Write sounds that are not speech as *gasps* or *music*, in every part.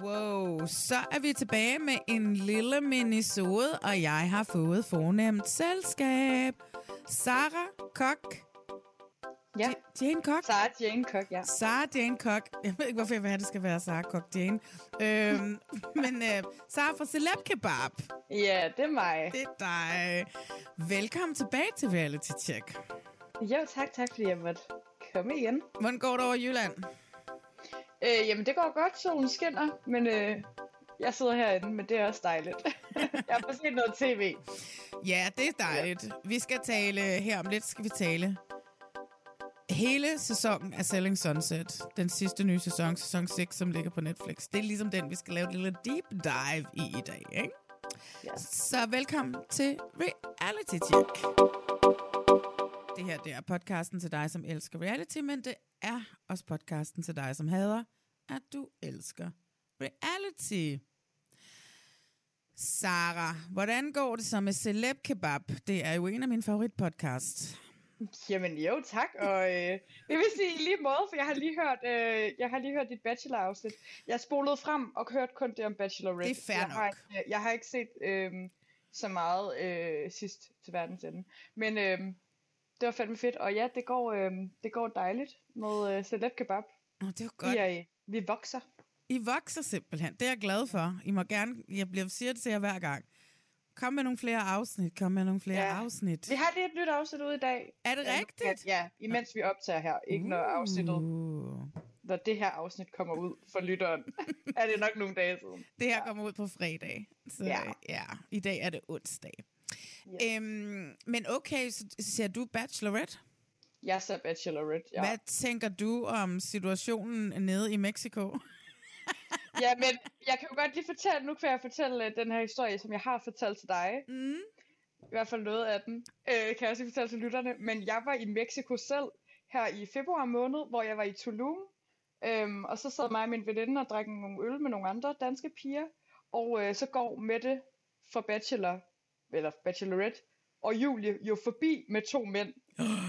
Wow, så er vi tilbage med en lille minisode, og jeg har fået fornemt selskab. Sara Kok. Ja. J- Jane Kok. Sarah Jane Kok, ja. Sara Jane Kok. Jeg ved ikke, hvorfor jeg vil have, det skal være Sara Kok Jane. øhm, *laughs* men øh, Sara fra Celeb Kebab. Ja, det er mig. Det er dig. Velkommen tilbage til Reality Check. Jo, tak, tak, fordi jeg måtte komme igen. Hvordan går det over Jylland? Øh, jamen, det går godt, solen skinner, men øh, jeg sidder herinde, men det er også dejligt. *laughs* jeg har set noget tv. Ja, det er dejligt. Vi skal tale, her om lidt skal vi tale hele sæsonen af Selling Sunset. Den sidste nye sæson, sæson 6, som ligger på Netflix. Det er ligesom den, vi skal lave et lille deep dive i i dag, ikke? Ja. Så velkommen til Reality Check. Det her, det er podcasten til dig, som elsker reality, men det er også podcasten til dig, som hader, at du elsker reality. Sara, hvordan går det så med Celeb Kebab? Det er jo en af mine favoritpodcasts. Jamen jo, tak, og øh, det vil sige lige måde, for jeg har lige hørt, øh, jeg har lige hørt dit bachelor-afsnit. Jeg spolede frem og hørte kun det om Bachelorette. Det er fair jeg Har, nok. ikke- jeg har ikke set øh, så meget øh, sidst til verdens ende. Men øh, det var fandme fedt, og ja, det går, øh, det går dejligt med øh, Celeb Kebab. Nå, det er jo godt. Vi, er, vi vokser. I vokser simpelthen. Det er jeg glad for. I må gerne, jeg bliver siger det til jer hver gang. Kom med nogle flere afsnit. Kom med nogle flere Ja. afsnit. Vi har lige et nyt afsnit ude i dag. Er det Ja, rigtigt? Ja, imens vi optager her. Ikke når afsnittet, Uh. når det her afsnit kommer ud for lytteren. *laughs* er det nok nogle dage siden. Det her kommer ud på fredag. Så ja. Ja. ja, i dag er det onsdag. Yes. Øhm, men okay, så ser du Bachelorette? Jeg så Bachelorette, ja. Hvad tænker du om situationen nede i Mexico? *laughs* Ja, men jeg kan jo godt lige fortælle, nu kan jeg fortælle øh, den her historie, som jeg har fortalt til dig. Mm. I hvert fald noget af den. Øh, kan jeg også fortælle til lytterne. Men jeg var i Mexico selv her i februar måned, hvor jeg var i Tulum. Øhm, og så sad mig og min veninde og drak nogle øl med nogle andre danske piger. Og øh, så går Mette fra Bachelor, eller Bachelorette, og Julie jo forbi med to mænd.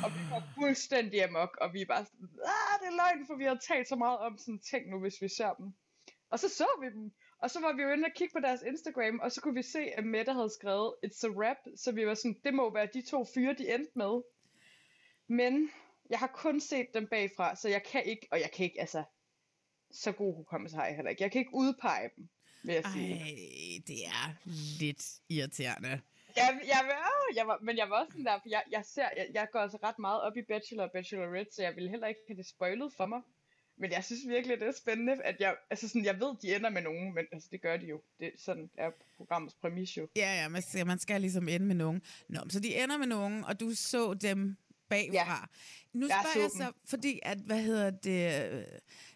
Og vi var fuldstændig amok, og vi er bare sådan, ah, det er løgn, for vi har talt så meget om sådan ting nu, hvis vi ser dem. Og så så vi dem, og så var vi jo inde og kigge på deres Instagram, og så kunne vi se, at Mette havde skrevet, it's a rap, så vi var sådan, det må være de to fyre, de endte med. Men jeg har kun set dem bagfra, så jeg kan ikke, og jeg kan ikke, altså, så god hukommelse har jeg heller ikke. Jeg kan ikke udpege dem, vil jeg sige. Ej, det er lidt irriterende. Jeg, jeg, jeg, jeg var, men jeg var også sådan der, for jeg, jeg, ser, jeg, jeg går altså ret meget op i Bachelor og Bachelorette, så jeg vil heller ikke have det spoilet for mig. Men jeg synes virkelig, det er spændende, at jeg, altså sådan, jeg ved, de ender med nogen, men altså, det gør de jo. Det, sådan er programmets præmis jo. Ja, ja, man man skal ligesom ende med nogen. Nå, så de ender med nogen, og du så dem bagfra. Ja. Nu spørger jeg så så, fordi at, hvad hedder det,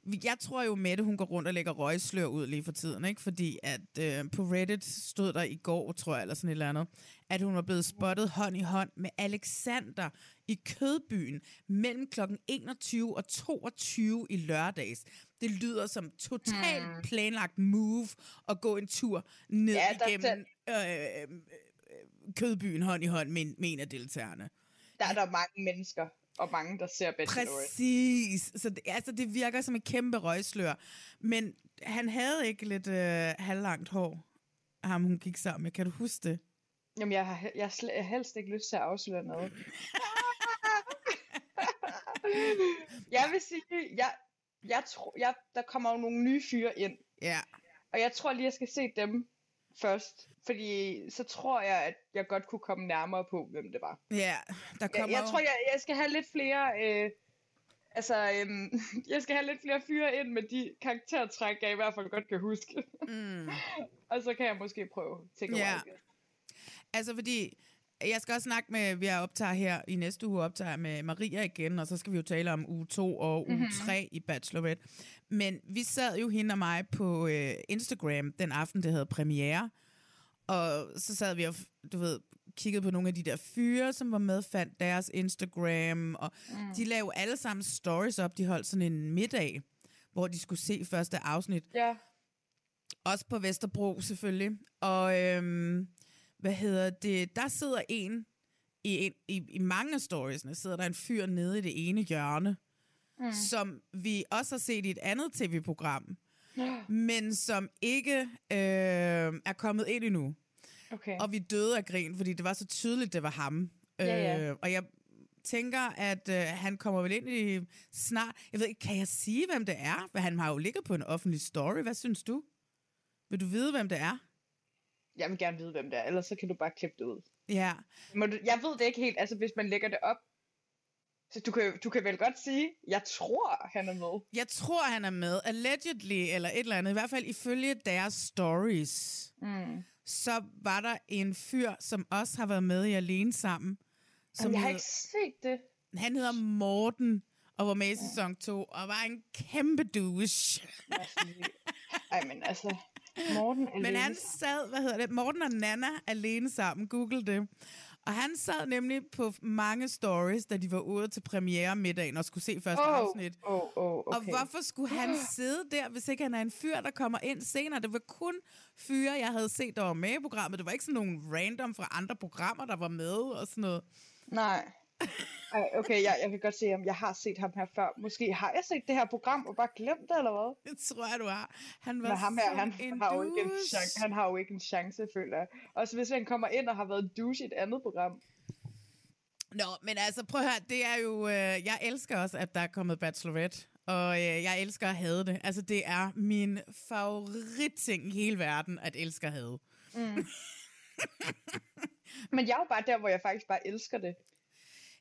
øh, jeg tror jo Mette, hun går rundt og lægger røgslør ud lige for tiden, ikke? Fordi at øh, på Reddit stod der i går, tror jeg, eller sådan et eller andet, at hun var blevet spottet hånd i hånd med Alexander i Kødbyen mellem kl. 21 og 22 i lørdags. Det lyder som totalt hmm. planlagt move at gå en tur ned Ja, igennem øh, øh, Kødbyen hånd i hånd med, med en af deltagerne. Der er der mange mennesker, og mange, der ser Bachelorette. Præcis. Så det, altså, det virker som et kæmpe røgslør. Men han havde ikke lidt øh, halvlangt hår, ham hun gik sammen med. Kan du huske det? Jamen, jeg har, jeg har helst ikke lyst til at afsløre noget. *laughs* jeg vil sige, jeg, jeg tror, jeg, der kommer jo nogle nye fyre ind, Ja. og jeg tror lige, jeg skal se dem først, fordi så tror jeg, at jeg godt kunne komme nærmere på, hvem det var. Ja, der kommer Jeg, jeg tror, jeg, jeg skal have lidt flere... Øh, altså, øhm, *laughs* jeg skal have lidt flere fyre ind med de karaktertræk, jeg i hvert fald godt kan huske. Mm. *laughs* og så kan jeg måske prøve ting over Ja. igen. Altså fordi, jeg skal også snakke med, vi er optager her i næste uge, optager med Maria igen, og så skal vi jo tale om uge 2 og uge Mhm. 3 i Bachelorette. Men vi sad jo hende og mig på øh, Instagram den aften, det havde premiere, og så sad vi og, du ved, kiggede på nogle af de der fyre, som var med, fandt deres Instagram, og mm. de lavede alle sammen stories op, de holdt sådan en middag, hvor de skulle se første afsnit. Ja. Også på Vesterbro selvfølgelig. Og øhm, hvad hedder det? Der sidder en i, en, i, i mange af storiesne, sidder der en fyr nede i det ene hjørne, mm. som vi også har set i et andet tv-program, men som ikke øh, er kommet ind endnu. Okay. Og vi døde af grin, fordi det var så tydeligt, det var ham. Ja, ja. Øh, og jeg tænker, at øh, han kommer vel ind i snart... Jeg ved ikke, kan jeg sige, hvem det er? For han har jo ligget på en offentlig story. Hvad synes du? Vil du vide, hvem det er? Jeg vil gerne vide, hvem det er, ellers så kan du bare klippe det ud. Ja. Må du, jeg ved det ikke helt, altså hvis man lægger det op, så du kan, du kan vel godt sige, jeg tror, han er med. Jeg tror, han er med. Allegedly, eller et eller andet. I hvert fald ifølge deres stories. Mm. Så var der en fyr, som også har været med i Alene Sammen. Som Som jeg har hed- ikke set det. Han hedder Morten, og var med i sæson 2, og var en kæmpe douche. Ej, men altså, Morten Men alene. han sad, hvad hedder det, Morten og Nana alene sammen, google det. Og han sad nemlig på mange stories, da de var ude til premiere middagen og skulle se første Åh, afsnit. åh, Og okay. hvorfor skulle han sidde der, hvis ikke han er en fyr, der kommer ind senere? Det var kun fyre, jeg havde set, der var med i programmet. Det var ikke sådan nogle random fra andre programmer, der var med og sådan noget. Nej. Ej, okay, jeg, jeg kan godt se, om jeg har set ham her før. Måske har jeg set det her program og bare glemt det, eller hvad? Det tror jeg, du har. Han var Men ham her, han, en har jo ikke en chance, han har jo ikke en chance, føler jeg. Også hvis han kommer ind og har været douche i et andet program. Nå, men altså prøv at høre, det er jo, øh, jeg elsker også, at der er kommet Bachelorette, og øh, jeg elsker at have det. Altså det er min favoritting i hele verden, at elske at have. *laughs* Men jeg er jo bare der, hvor jeg faktisk bare elsker det,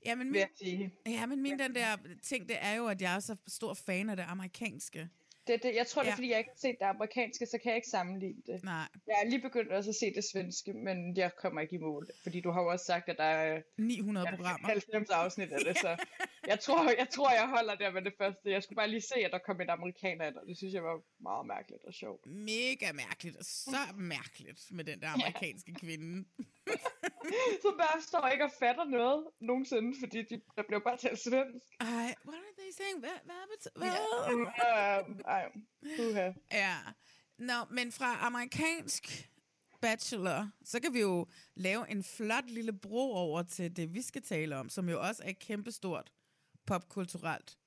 Jamen, vil min, ja, men min den der ting, det er jo, at jeg er så stor fan af det amerikanske. Det, det, jeg tror, det er, Ja. fordi jeg ikke har set det amerikanske, så kan jeg ikke sammenligne det. Nej, Jeg er lige begyndt også at se det svenske, men jeg kommer ikke i mål. Fordi du har jo også sagt, at der er 900 programmer. 90 afsnit af det, så *laughs* jeg tror, jeg tror, jeg holder der med det første. Jeg skulle bare lige se, at der kom en amerikaner ind, og det synes jeg var meget mærkeligt og sjovt. Mega mærkeligt, og så mærkeligt med den der amerikanske kvinde. Så bare står ikke og fatter noget nogensinde, fordi de, der blev bare talt svensk. Ej, what are they saying? Hvad? Hvad? hvad? Uh, ej, uha. Ja. Nå, men fra amerikansk bachelor, så kan vi jo lave en flot lille bro over til det, vi skal tale om, som jo også er et kæmpestort popkulturelt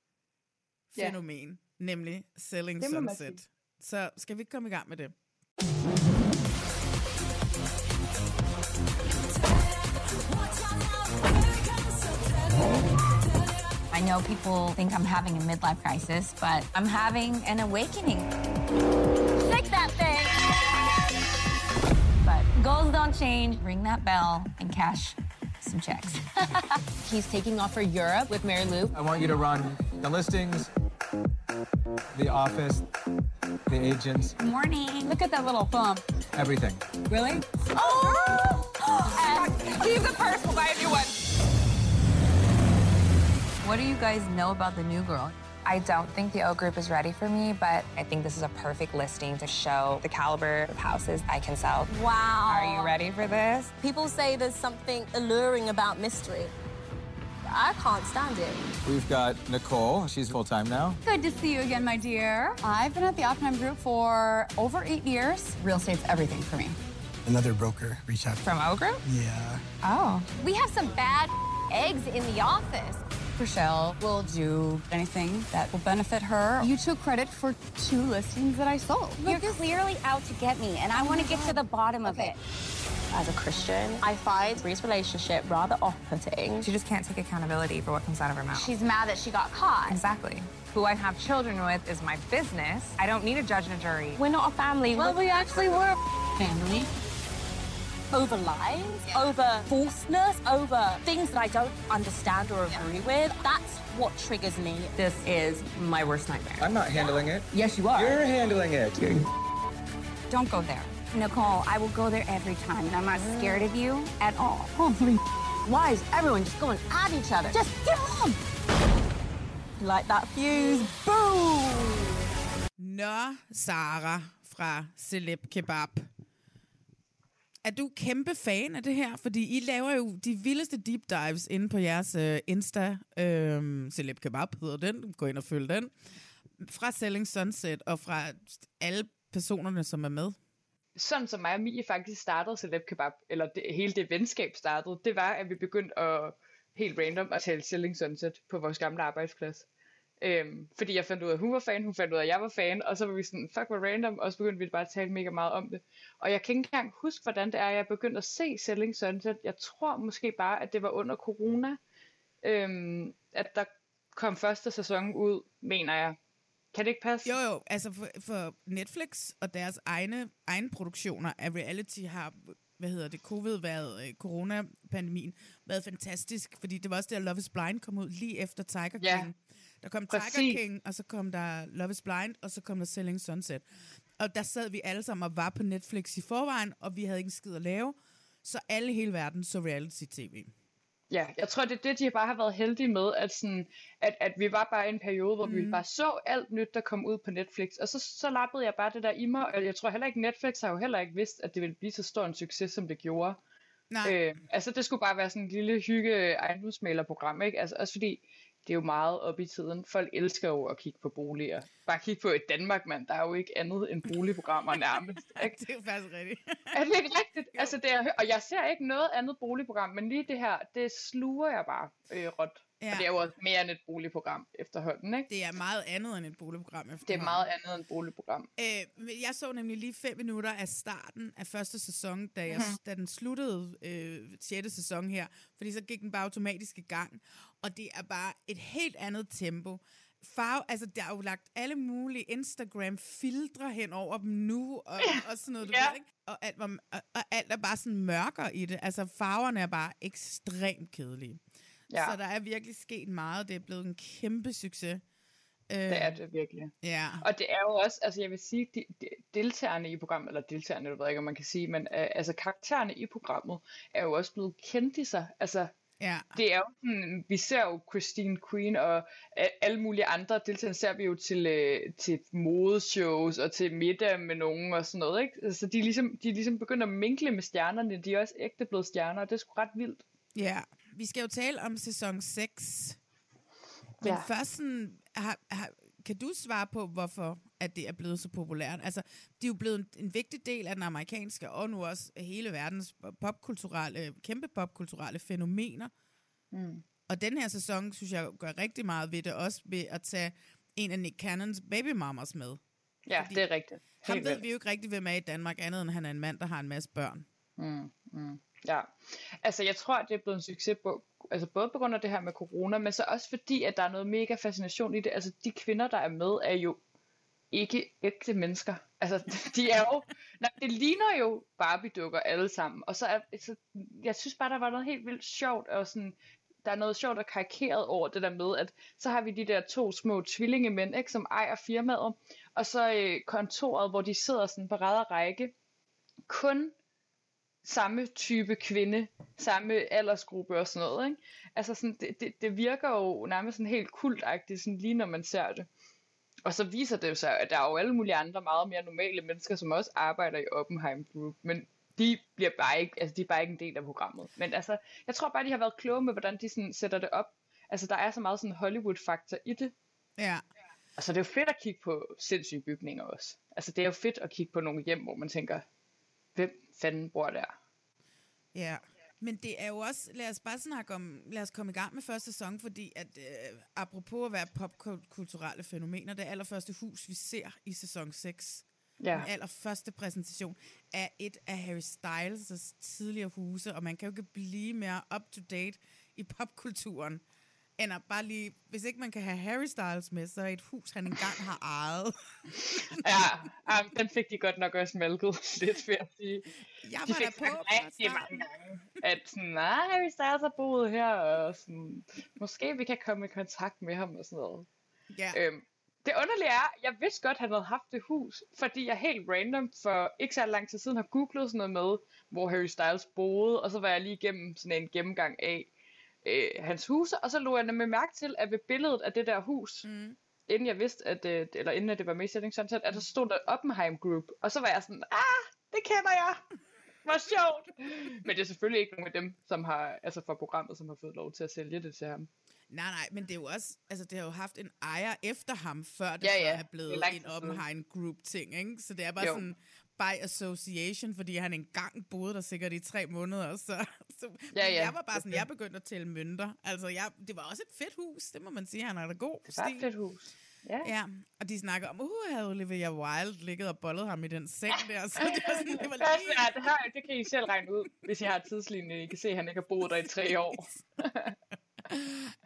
Ja. fænomen, nemlig Selling Sunset. Så skal vi ikke komme i gang med det? I know people think I'm having a midlife crisis, but I'm having an awakening. Fix that thing! But goals don't change. Ring that bell and cash some checks. *laughs* He's taking off for Europe with Mary Lou. I want you to run the listings, the office, the agents, Morning. Look at that little bump. everything. Really? Oh! Leave the purse, we'll buy a new one. What do you guys know about the new girl? I don't think the O group is ready for me, but I think this is a perfect listing to show the caliber of houses I can sell. Wow. Are you ready for this? People say there's something alluring about mystery. I can't stand it. We've got Nicole. She's full time now. Good to see you again, my dear. I've been at the Oppenheim Group for over eight years. Real estate's everything for me. Another broker reached out. From O group? Yeah. Oh. We have some bad eggs in the office. Rochelle will do anything that will benefit her. You took credit for two listings that I sold. You're clearly out to get me, and I want to get to the bottom of it. As a Christian, I find Bree's relationship rather off-putting. She just can't take accountability for what comes out of her mouth. She's mad that she got caught. exactly. Who I have children with is my business. I don't need a judge and a jury. We're not a family. Well, we actually were family. Over lies, over falseness, over things that I don't understand or agree with. That's what triggers me. This is my worst nightmare. I'm not handling it. Yes, you are. You're handling it. Don't go there. Nicole, I will go there every time, and I'm not scared of you at all. Holy *laughs* why is everyone just going at each other? Just get on! Like that fuse. Boom! Nå, Sara fra Celeb Kebab. Er du kæmpe fan af det her? Fordi I laver jo de vildeste deep dives inde på jeres øh, Insta. Uh, Celeb Kebab hedder den. Gå ind og følg den. Fra Selling Sunset og fra alle personerne, som er med. Sådan som mig og Mie faktisk startede Celeb Kebab, eller det, hele det venskab startede, det var, at vi begyndte at helt random at tale Selling Sunset på vores gamle arbejdsplads. Øhm, fordi jeg fandt ud af, at hun var fan, hun fandt ud af, at jeg var fan, og så var vi sådan, fuck, hvor random, og så begyndte vi bare at tale mega meget om det. Og jeg kan ikke engang huske, hvordan det er, jeg begyndte at se Selling Sunset. Jeg tror måske bare, at det var under corona, øhm, at der kom første sæson ud, mener jeg. Kan det ikke passe? Jo, jo. Altså for, for Netflix og deres egne, egne produktioner af reality har hvad hedder det, covid været, øh, coronapandemien, været fantastisk, fordi det var også der, Love is Blind kom ud lige efter Tiger King. Ja. Der kom Præcis. Tiger King, og så kom der Love is Blind, og så kom der Selling Sunset. Og der sad vi alle sammen og var på Netflix i forvejen, og vi havde ikke skid at lave, så alle i hele verden så reality-tv. Ja, jeg tror, det er det, de bare har været heldige med, at, sådan, at, at vi var bare i en periode, hvor mm. vi bare så alt nyt, der kom ud på Netflix, og så, så lappede jeg bare det der i mig, og jeg tror heller ikke, Netflix har jo heller ikke vidst, at det ville blive så stor en succes, som det gjorde. Nej. Øh, altså, det skulle bare være sådan en lille hygge ejendomsmalerprogram, ikke? Altså, også fordi, det er jo meget op i tiden. Folk elsker jo at kigge på boliger. Bare kigge på et Danmark, mand. Der er jo ikke andet end boligprogrammer nærmest. *laughs* Ikke? det er jo faktisk rigtigt. *laughs* er det ikke rigtigt? Altså, det er, og jeg ser ikke noget andet boligprogram, men lige det her, det sluger jeg bare øh, råt. Ja. Og det er jo også mere end et boligprogram efterhånden, ikke? Det er meget andet end et boligprogram efterhånden. Det er meget andet end et boligprogram. Øh, jeg så nemlig lige fem minutter af starten af første sæson, da, jeg, Mhm. da den sluttede øh, 6. sæson her, fordi så gik den bare automatisk i gang. Og det er bare et helt andet tempo. Farve, altså der er jo lagt alle mulige Instagram-filtre hen over dem nu, og, *laughs* og sådan noget, du Ja. ved, ikke? Og alt, var, og, og alt er bare sådan mørkere i det. Altså farverne er bare ekstremt kedelige. Ja. Så der er virkelig sket meget. Det er blevet en kæmpe succes. Øh, Det er det virkelig. Ja. Og det er jo også, altså jeg vil sige, de, de, deltagerne i programmet, eller deltagerne, jeg ved ikke, om man kan sige, men øh, altså karaktererne i programmet er jo også blevet kendt i sig. Altså, Ja. det er jo sådan, vi ser jo Christine Queen og øh, alle mulige andre deltagere ser vi jo til, øh, til modeshows og til middag med nogen og sådan noget, ikke? Så de er ligesom, de er ligesom begyndt at minkle med stjernerne, de er også ægte blevet stjerner, og det er sgu ret vildt. Ja, vi skal jo tale om sæson 6. Men Ja. først sådan, har, har, kan du svare på, hvorfor at det er blevet så populært? Altså, det er jo blevet en, en vigtig del af den amerikanske, og nu også hele verdens popkulturelle, kæmpe popkulturelle fænomener. Mm. Og den her sæson, synes jeg, gør rigtig meget ved det, også ved at tage en af Nick Cannons baby mamas med. Ja, Fordi det er rigtigt. Ham Helt ved vildt. vi jo ikke rigtig, hvem er i Danmark, andet end han er en mand, der har en masse børn. Mm, mm, ja, altså jeg tror, at det er blevet en succes, på, altså både på grund af det her med corona, men så også fordi, at der er noget mega fascination i det. Altså de kvinder, der er med, er jo ikke ægte mennesker. Altså *laughs* de er jo, nej, det ligner jo Barbie-dukker alle sammen. Og så er, så, jeg synes bare, der var noget helt vildt sjovt, og sådan, der er noget sjovt og karikeret over det der med, at så har vi de der to små tvillingemænd, ikke, som ejer firmaet, og så øh, kontoret, hvor de sidder sådan på ræd og række, kun samme type kvinde, samme aldersgruppe og sådan noget. Ikke? Altså sådan, det, det, det virker jo nærmest sådan helt kultagtigt, sådan lige når man ser det. Og så viser det jo sig, at der er jo alle mulige andre meget mere normale mennesker, som også arbejder i Oppenheim Group, men de bliver bare ikke, altså de er bare ikke en del af programmet. Men altså, jeg tror bare, de har været kloge med, hvordan de sådan sætter det op. Altså, der er så meget sådan Hollywood-faktor i det. Ja. Og så er det jo fedt at kigge på sindssyge bygninger også. Altså, det er jo fedt at kigge på nogle hjem, hvor man tænker, hvem fanden bor der? Ja, men det er jo også, lad os bare snakke om, lad os komme i gang med første sæson, fordi at øh, apropos at være popkulturelle fænomener, det allerførste hus, vi ser i sæson 6, Ja. den allerførste præsentation, er et af Harry Styles' tidligere huse, og man kan jo ikke blive mere up-to-date i popkulturen. Ender bare lige, hvis ikke man kan have Harry Styles med, så er et hus, han engang har ejet. ja, um, den fik de godt nok også malket lidt, vil jeg sige. Jeg de var fik på rigtig mange gange, at sådan, nej, Harry Styles har boet her, og sådan, måske vi kan komme i kontakt med ham og sådan noget. Ja. Øhm, det underlige er, jeg vidste godt, at han havde haft det hus, fordi jeg helt random for ikke så lang tid siden har googlet sådan noget med, hvor Harry Styles boede, og så var jeg lige igennem sådan en gennemgang af øh, hans huse, og så lå jeg nemlig mærke til, at ved billedet af det der hus, mm. inden jeg vidste, at, øh, eller inden at det var med i Sunset, at der stod der Oppenheim Group, og så var jeg sådan, ah, det kender jeg! Hvor sjovt! Men det er selvfølgelig ikke nogen af dem, som har, altså fra programmet, som har fået lov til at sælge det til ham. Nej, nej, men det er jo også, altså det har jo haft en ejer efter ham, før det Ja, så ja, er det blevet er en. Oppenheim Group ting, ikke? Så det er bare Jo. sådan by association, fordi han engang boede der sikkert i tre måneder, så, så Ja, ja. jeg var bare sådan, jeg begyndte at tælle mønter. Altså, jeg, det var også et fedt hus, det må man sige, han har da god Det var et fedt hus. Ja. Ja, og de snakker om, uh, havde Olivia Wilde ligget og bollet ham i den seng der, så det var sådan, det var *laughs* er lige... ja, det, her, det kan I selv regne ud, hvis I har tidslinjen. I kan se, at han ikke har boet der i tre år. *laughs*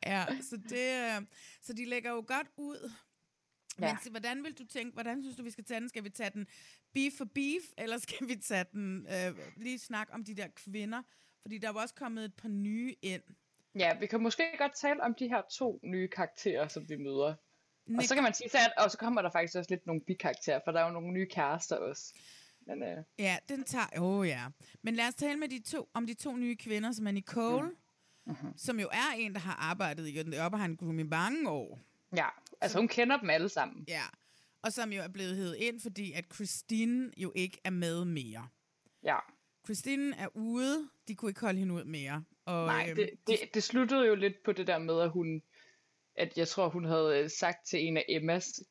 Ja, så, det, øh, så de lægger jo godt ud. Men Ja. ja. hvordan vil du tænke, hvordan synes du, vi skal tage den? Skal vi tage den beef for beef, *laughs* eller skal vi tage den øh, lige snakke om de der kvinder? Fordi der er jo også kommet et par nye ind. Ja, vi kan måske godt tale om de her to nye karakterer, som vi møder. Og Nick- så kan man sige, at, og så kommer der faktisk også lidt nogle bikarakterer, for der er jo nogle nye kærester også. Men øh, Ja, den tager... Åh oh, ja. Men lad os tale med de to, om de to nye kvinder, som er Nicole, mm. mm-hmm. som jo er en, der har arbejdet i den Oppenheim Group i mange år. ja, altså hun kender dem alle sammen. Ja. Og som jo er blevet hævet ind, fordi at Christine jo ikke er med mere. Ja, Christine er ude. De kunne ikke holde hende ud mere. Og, nej, øhm, det, det, det sluttede jo lidt på det der med, at hun, at jeg tror, hun havde øh, sagt til en af Emmas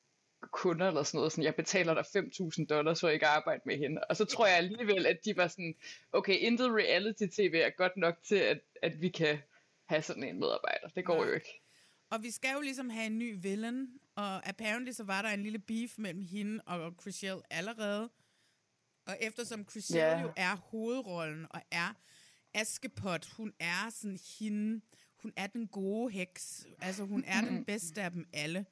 kunder eller sådan noget, sådan, jeg betaler dig 5.000 dollars, jeg ikke arbejde med hende. Og så tror jeg alligevel, at de var sådan, okay, intet reality-tv er godt nok til, at, at vi kan have sådan en medarbejder. Det går Nej. jo ikke. Og vi skal jo ligesom have en ny villain, og apparently så var der en lille beef mellem hende og Chriselle allerede. Og eftersom Chriselle Ja. jo er hovedrollen og er Askepot, hun er sådan hende, hun er den gode heks, altså hun er den *clears throat* bedste af dem alle.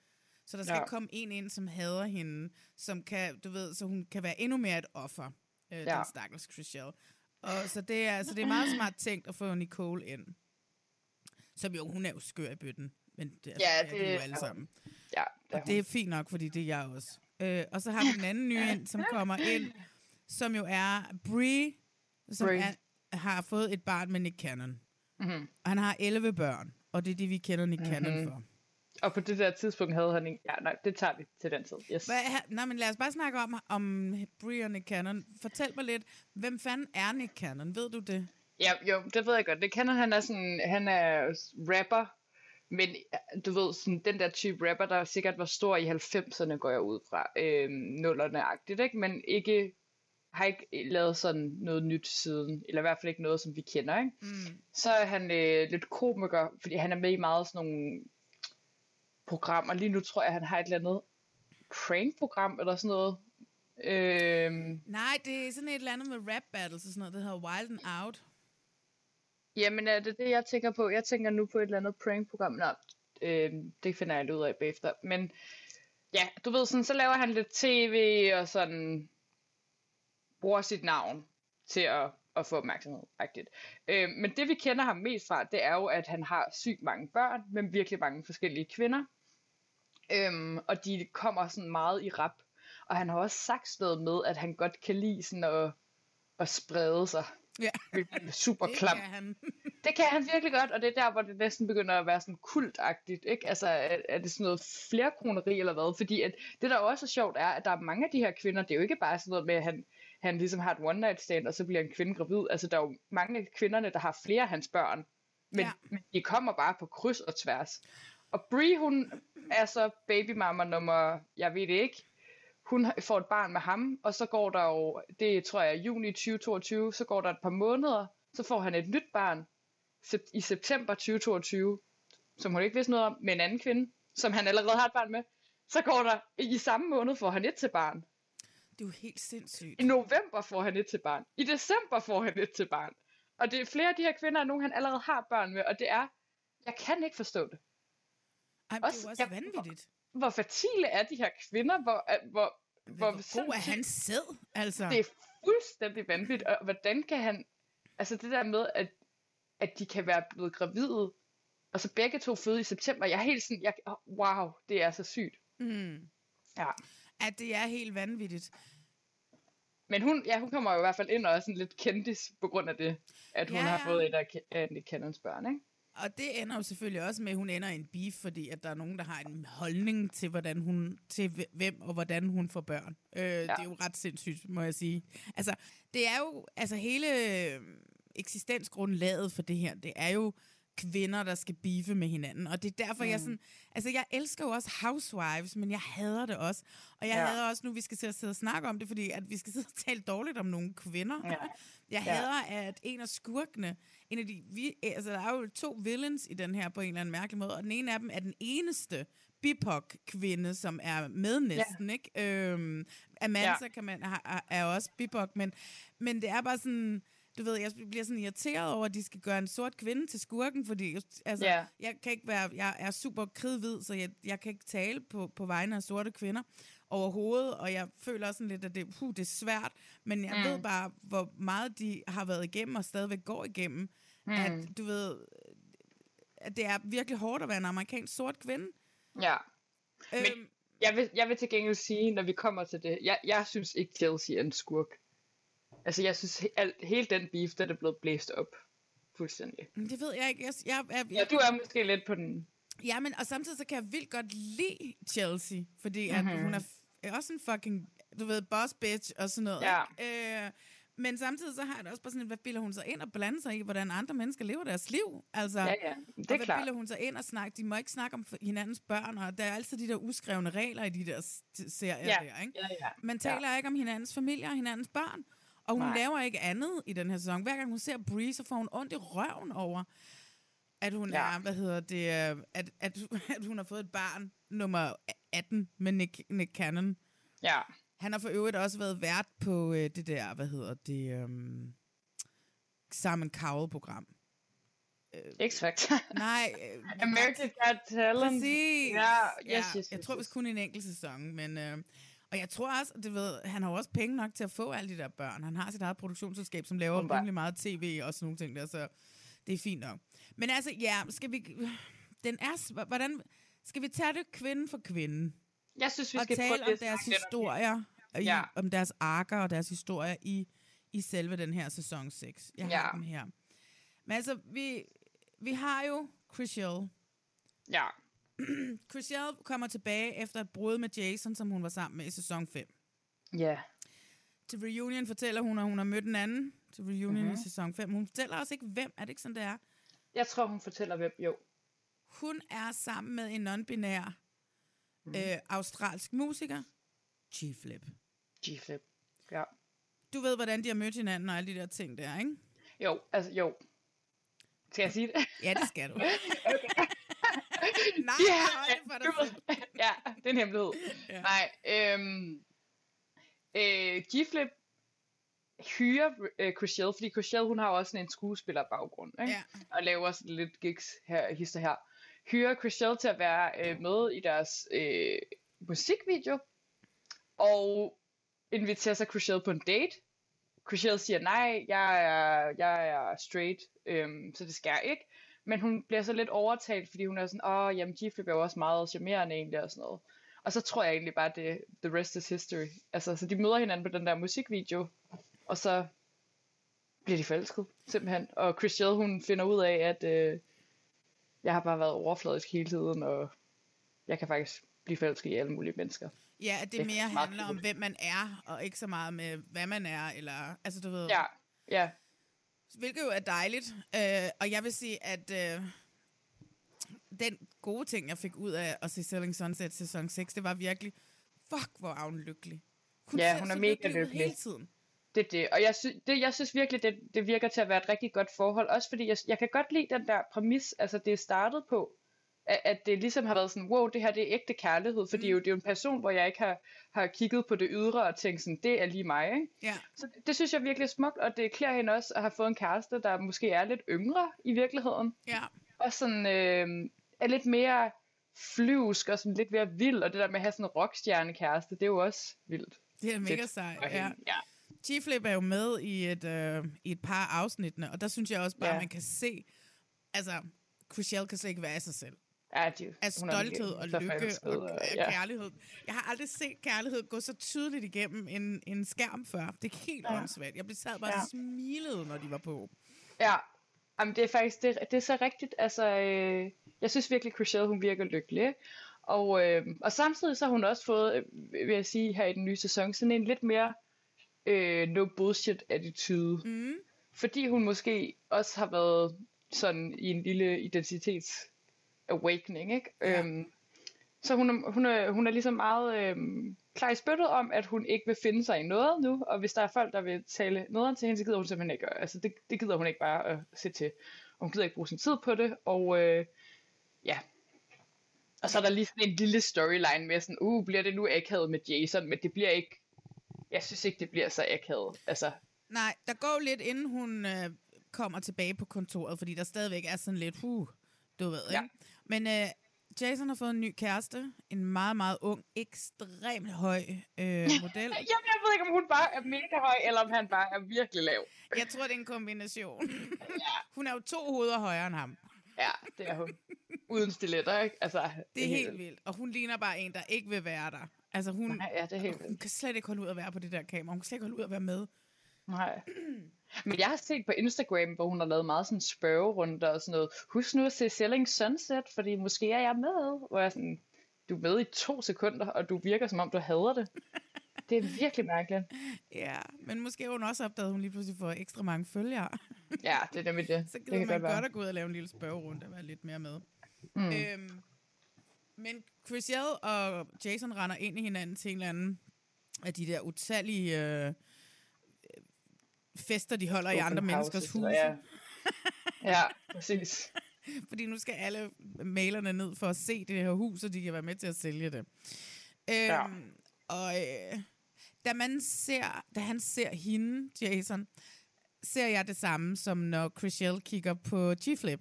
Så der skal Ja. komme en ind, som hader hende, som kan, du ved, så hun kan være endnu mere et offer, øh. Ja. den stakkels Chriselle. Og så det er, så det er meget smart tænkt at få Nicole ind. Som jo, hun er jo skør i bøtten. Men det, altså, Ja, er vi det- jo alle sammen. Ja, Og det er fint nok, fordi det er jeg også. Øh, og så har vi den anden nye ind, som kommer ind, som jo er Brie, som Brie. Er, har fået et barn med Nick Cannon. Mm-hmm. Han har 11 børn, og det er det, vi kender Nick mm-hmm. Cannon for. Og på det der tidspunkt havde han en... Ja, nej, det tager vi til den tid. Yes. Hvad, er- nej, men lad os bare snakke om, om Brie og Nick Cannon. Fortæl mig lidt, hvem fanden er Nick Cannon? Ved du det? Ja, jo, det ved jeg godt. Det kender han er sådan, han er rapper, men du ved, sådan den der type rapper, der sikkert var stor i 90'erne, går jeg ud fra, øhm, nullerne-agtigt, ikke? Men ikke, har ikke lavet sådan noget nyt siden, eller i hvert fald ikke noget, som vi kender, ikke? Mm. Så er han øh, lidt komiker, fordi han er med i meget sådan nogle programmer. Lige nu tror jeg, han har et eller andet prank-program, eller sådan noget. Øhm, Nej, det er sådan et eller andet med rap battles og sådan noget, der hedder Wild and Out. Jamen er det det, jeg tænker på? Jeg tænker nu på et eller andet prank-program. Nå, øh, det finder jeg lidt ud af bagefter. Men ja, du ved sådan, så laver han lidt tv og sådan bruger sit navn til at, at få opmærksomhed. Rigtigt. Øh, men det vi kender ham mest fra, det er jo, at han har sygt mange børn, men virkelig mange forskellige kvinder. Øhm, og de kommer sådan meget i rap. Og han har også sagt noget med, at han godt kan lide sådan at, at sprede sig. Ja. Er super Det klam. kan han. *laughs* Det kan han virkelig godt, og det er der, hvor det næsten begynder at være sådan kultagtigt, ikke? Altså, er, er det sådan noget flerkroneri eller hvad? Fordi at det, der også er sjovt, er, at der er mange af de her kvinder, det er jo ikke bare sådan noget med, at han, han ligesom har et one night stand, og så bliver en kvinde gravid. Altså, der er jo mange af kvinderne, der har flere af hans børn, men, ja. men de kommer bare på kryds og tværs. Og Brie, hun er så babymamma nummer, jeg ved det ikke, hun får et barn med ham, og så går der jo, det tror jeg er juni 2022, så går der et par måneder, så får han et nyt barn i september 2022, som hun ikke vidste noget om, med en anden kvinde, som han allerede har et barn med. Så går der, i samme måned får han et til barn. Det er jo helt sindssygt. I november får han et til barn. I december får han et til barn. Og det er flere af de her kvinder, er nogen han allerede har børn med, og det er, jeg kan ikke forstå det. Ej, det er jo også vanvittigt. Hvor, fertile er de her kvinder? Hvor, hvor, hvor, hvor god er han sæd? Altså. Det er fuldstændig vanvittigt. Og hvordan kan han... Altså det der med, at, at de kan være blevet gravide, og så begge to føde i september. Jeg er helt sådan... Jeg, wow, det er så sygt. Mm. Ja. At det er helt vanvittigt. Men hun, ja, hun kommer jo i hvert fald ind og er sådan lidt kendis på grund af det, at hun Ja, har fået et af Nick Cannons børn, ikke? Og det ender jo selvfølgelig også med, at hun ender i en beef, fordi at der er nogen, der har en holdning til, hvordan hun, til hvem og hvordan hun får børn. Øh, ja. Det er jo ret sindssygt, må jeg sige. Altså, det er jo, altså hele øh, eksistensgrundlaget for det her, det er jo kvinder, der skal beefe med hinanden. Og det er derfor, mm. jeg sådan... Altså, jeg elsker jo også Housewives, men jeg hader det også. Og jeg Ja. hader også nu, vi skal sidde og sidde og snakke om det, fordi at vi skal *laughs* sidde og tale dårligt om nogle kvinder. Ja. Jeg Ja. hader, at en af skurkene, en af de, vi, altså der er jo to villains i den her på en eller anden mærkelig måde, og den ene af dem er den eneste BIPOC-kvinde, som er med næsten, ja. ikke? Øhm, Amanda Ja. kan man, har, er også BIPOC, men, men det er bare sådan, du ved, jeg bliver sådan irriteret over, at de skal gøre en sort kvinde til skurken, fordi altså, Ja. jeg kan ikke være, jeg er super kridhvid, så jeg, jeg kan ikke tale på, på vegne af sorte kvinder overhovedet, og jeg føler også sådan lidt, at det, puh, det er svært, men jeg Mm. ved bare, hvor meget de har været igennem, og stadigvæk går igennem, Mm. at du ved, at det er virkelig hårdt at være en amerikansk sort kvinde. Ja. Men Øhm, jeg vil, jeg vil til gengæld sige, når vi kommer til det, jeg, jeg synes ikke, Chelsea er en skurk. Altså, jeg synes, alt, hele den beef, den er blevet blæst op. Fuldstændig. det ved jeg ikke. Jeg, jeg, jeg, Ja, du er måske lidt på den... Ja, men og samtidig så kan jeg vildt godt lide Chelsea, fordi at Mhm. hun er er også en fucking, du ved, boss bitch og sådan noget. Ja. Ikke? Øh, men samtidig så har jeg det også bare sådan, hvad bilder hun sig ind og blander sig i, hvordan andre mennesker lever deres liv? Altså, Ja, ja, det er og hvad klart. bilder hun sig ind og snakke? De må ikke snakke om hinandens børn, og der er altid de der uskrevne regler i de der serier Ja, der, ikke? ja, ja. Man taler ikke om hinandens familie og hinandens børn. Og hun Nej. Laver ikke andet i den her sæson. Hver gang hun ser Bree, så får hun ondt i røven over, at hun Ja. er, hvad hedder det, øh, at, at, *laughs* at hun har fået et barn nummer 18 med Nick, Nick Cannon. Ja. Han har for øvrigt også været vært på øh, det der, hvad hedder det, um, Simon Cowell-program. X-Factor. Nej. *laughs* Øh, American Got Talent. Præcis. Ja, yes, ja, yes, jeg yes, tror yes. kun en enkelt sæson, men... Øh, og jeg tror også, du ved, han har også penge nok til at få alle de der børn. Han har sit eget produktionsselskab, som laver rimelig meget tv og sådan nogle ting der, så det er fint nok. Men altså, ja, skal vi... Den er... Hvordan... Skal vi tage det kvinde for kvinde? Jeg synes, vi og skal tale prøve om deres det. historier, i, Ja. om deres arker og deres historier i, i selve den her sæson 6. Jeg har Ja. dem her. Men altså, vi, vi har jo Chriselle. Ja. *clears throat* Chriselle kommer tilbage efter et brud med Jason, som hun var sammen med i sæson 5. Ja. Til reunion fortæller hun, at hun har mødt en anden til reunion Mhm. mm-hmm. i sæson 5. Hun fortæller også ikke, hvem. Er det ikke sådan, det er? Jeg tror, hun fortæller hvem. Jo. Hun er sammen med en non-binær Mhm. mm. øh, australsk musiker, G-Flip. G-Flip. Ja. Du ved, hvordan de har mødt hinanden og alle de der ting der, ikke? Jo, altså jo. Skal jeg sige det? Ja, det skal du. *laughs* okay. Nej, ja, det for dig *laughs* ja, det er en hemmelighed. Ja. Nej, øhm, øh, G-Flip hyrer øh, Chriselle, fordi Chriselle, hun har jo også sådan en skuespillerbaggrund, ikke? Ja. og laver også lidt gigs her, hister her. Hyrer Chriselle til at være øh, med i deres øh, musikvideo, og inviterer sig Chriselle på en date. Chriselle siger, nej, jeg er, jeg er straight, øhm, så det skal jeg ikke. Men hun bliver så lidt overtalt, fordi hun er sådan, åh, jamen G-Flip er jo også meget charmerende egentlig, og sådan noget. Og så tror jeg egentlig bare, det the rest is history. Altså, så de møder hinanden på den der musikvideo, og så bliver de forelsket, simpelthen. Og Chriselle, hun finder ud af, at øh, jeg har bare været overfladisk hele tiden, og jeg kan faktisk blive forelsket i alle mulige mennesker. Ja, at det Det er mere handler om, hvem man er, og ikke så meget med, hvad man er, eller, altså du ved... Ja, ja. Hvilket jo er dejligt, øh, og jeg vil sige, at øh, den gode ting, jeg fik ud af at se Selling Sunset sæson 6, det var virkelig, fuck, hvor er hun lykkelig. Ja, ser hun er mega lykkelig lykkelig. hele tiden. Det er det. Og jeg, sy- det, jeg synes virkelig, det, det virker til at være et rigtig godt forhold. Også fordi jeg, jeg kan godt lide den der præmis, altså det er startet på, at, at det ligesom har været sådan, wow, det her det er ægte kærlighed. Fordi mm. jo, det er jo en person, hvor jeg ikke har, har kigget på det ydre og tænkt sådan, det er lige mig. Ikke? Ja. Så det, det synes jeg virkelig er smukt, og det klæder hende også at have fået en kæreste, der måske er lidt yngre i virkeligheden. Ja. Og sådan øh, er lidt mere flyvsk og sådan lidt mere vild, og det der med at have sådan en rockstjernekæreste, det er jo også vildt. Det er mega sejt, ja. ja. G-Flip er jo med i et, øh, i et par afsnittene, og der synes jeg også bare, Ja. ja. man kan se, altså, Chriselle kan slet ikke være af sig selv. Ja, de, Af stolthed og lykke og og- ja. kærlighed. Jeg har aldrig set kærlighed gå så tydeligt igennem en, en skærm før. Det er helt Ja. åndssvagt. Jeg blev sad bare Ja. smilede, når de var på. Ja, Jamen, det er faktisk det, det er så rigtigt. Altså, øh, jeg synes virkelig, Chriselle, hun virker lykkelig. Og, øh, og samtidig så har hun også fået, øh, vil jeg sige, her i den nye sæson, sådan en lidt mere øh, no bullshit attitude. Mm. Fordi hun måske også har været sådan i en lille identitets awakening, ikke? Ja. Øhm, så hun er, hun, er, hun er ligesom meget øhm, klar i spyttet om, at hun ikke vil finde sig i noget nu, og hvis der er folk, der vil tale noget til hende, så gider hun simpelthen ikke. Altså, det, det gider hun ikke bare at se til. Og hun gider ikke bruge sin tid på det, og øh, ja. Og så er der lige sådan en lille storyline med sådan, uh, bliver det nu akavet med Jason, men det bliver ikke, jeg synes ikke, det bliver så akavet. Altså, Nej, der går lidt, inden hun øh, kommer tilbage på kontoret, fordi der stadigvæk er sådan lidt, huh, du ved, Ja. ikke? Men øh, Jason har fået en ny kæreste, en meget, meget ung, ekstremt høj øh, *laughs* model. Jamen, jeg ved ikke, om hun bare er mega høj, eller om han bare er virkelig lav. *laughs* Jeg tror, det er en kombination. *laughs* hun er jo to hoveder højere end ham. Ja, det er hun. Uden stiletter, ikke? Altså, Det er helt vildt. Og hun ligner bare en, der ikke vil være der. Altså hun, Nej, ja, det er helt hun vildt. kan slet ikke holde ud at være på det der kamera. Hun kan slet ikke holde ud at være med. Nej. *clears throat* Men jeg har set på Instagram, hvor hun har lavet meget sådan spørgerunder og sådan noget. Husk nu at se Selling Sunset, fordi måske er jeg med. Hvor jeg er sådan, du er med i to sekunder, og du virker som om, du hader det. Det er virkelig mærkeligt. *laughs* Ja, men måske har hun også opdaget, at hun lige pludselig får ekstra mange følgere. *laughs* Ja, det er nemlig det. Så det gider kan man godt godt, at gå ud og lave en lille spørgerunde og være lidt mere med. Mm. Øhm, men Chriselle og Jason render ind i hinanden til en eller anden af de der utallige øh, fester, de holder i Open andre menneskers huse. Ja. *laughs* ja, præcis. Fordi nu skal alle mailerne ned for at se det her hus, så de kan være med til at sælge det. Øhm, Ja. Og øh, da, man ser, da han ser hende, Jason, ser jeg det samme, som når Chriselle kigger på G-Flip.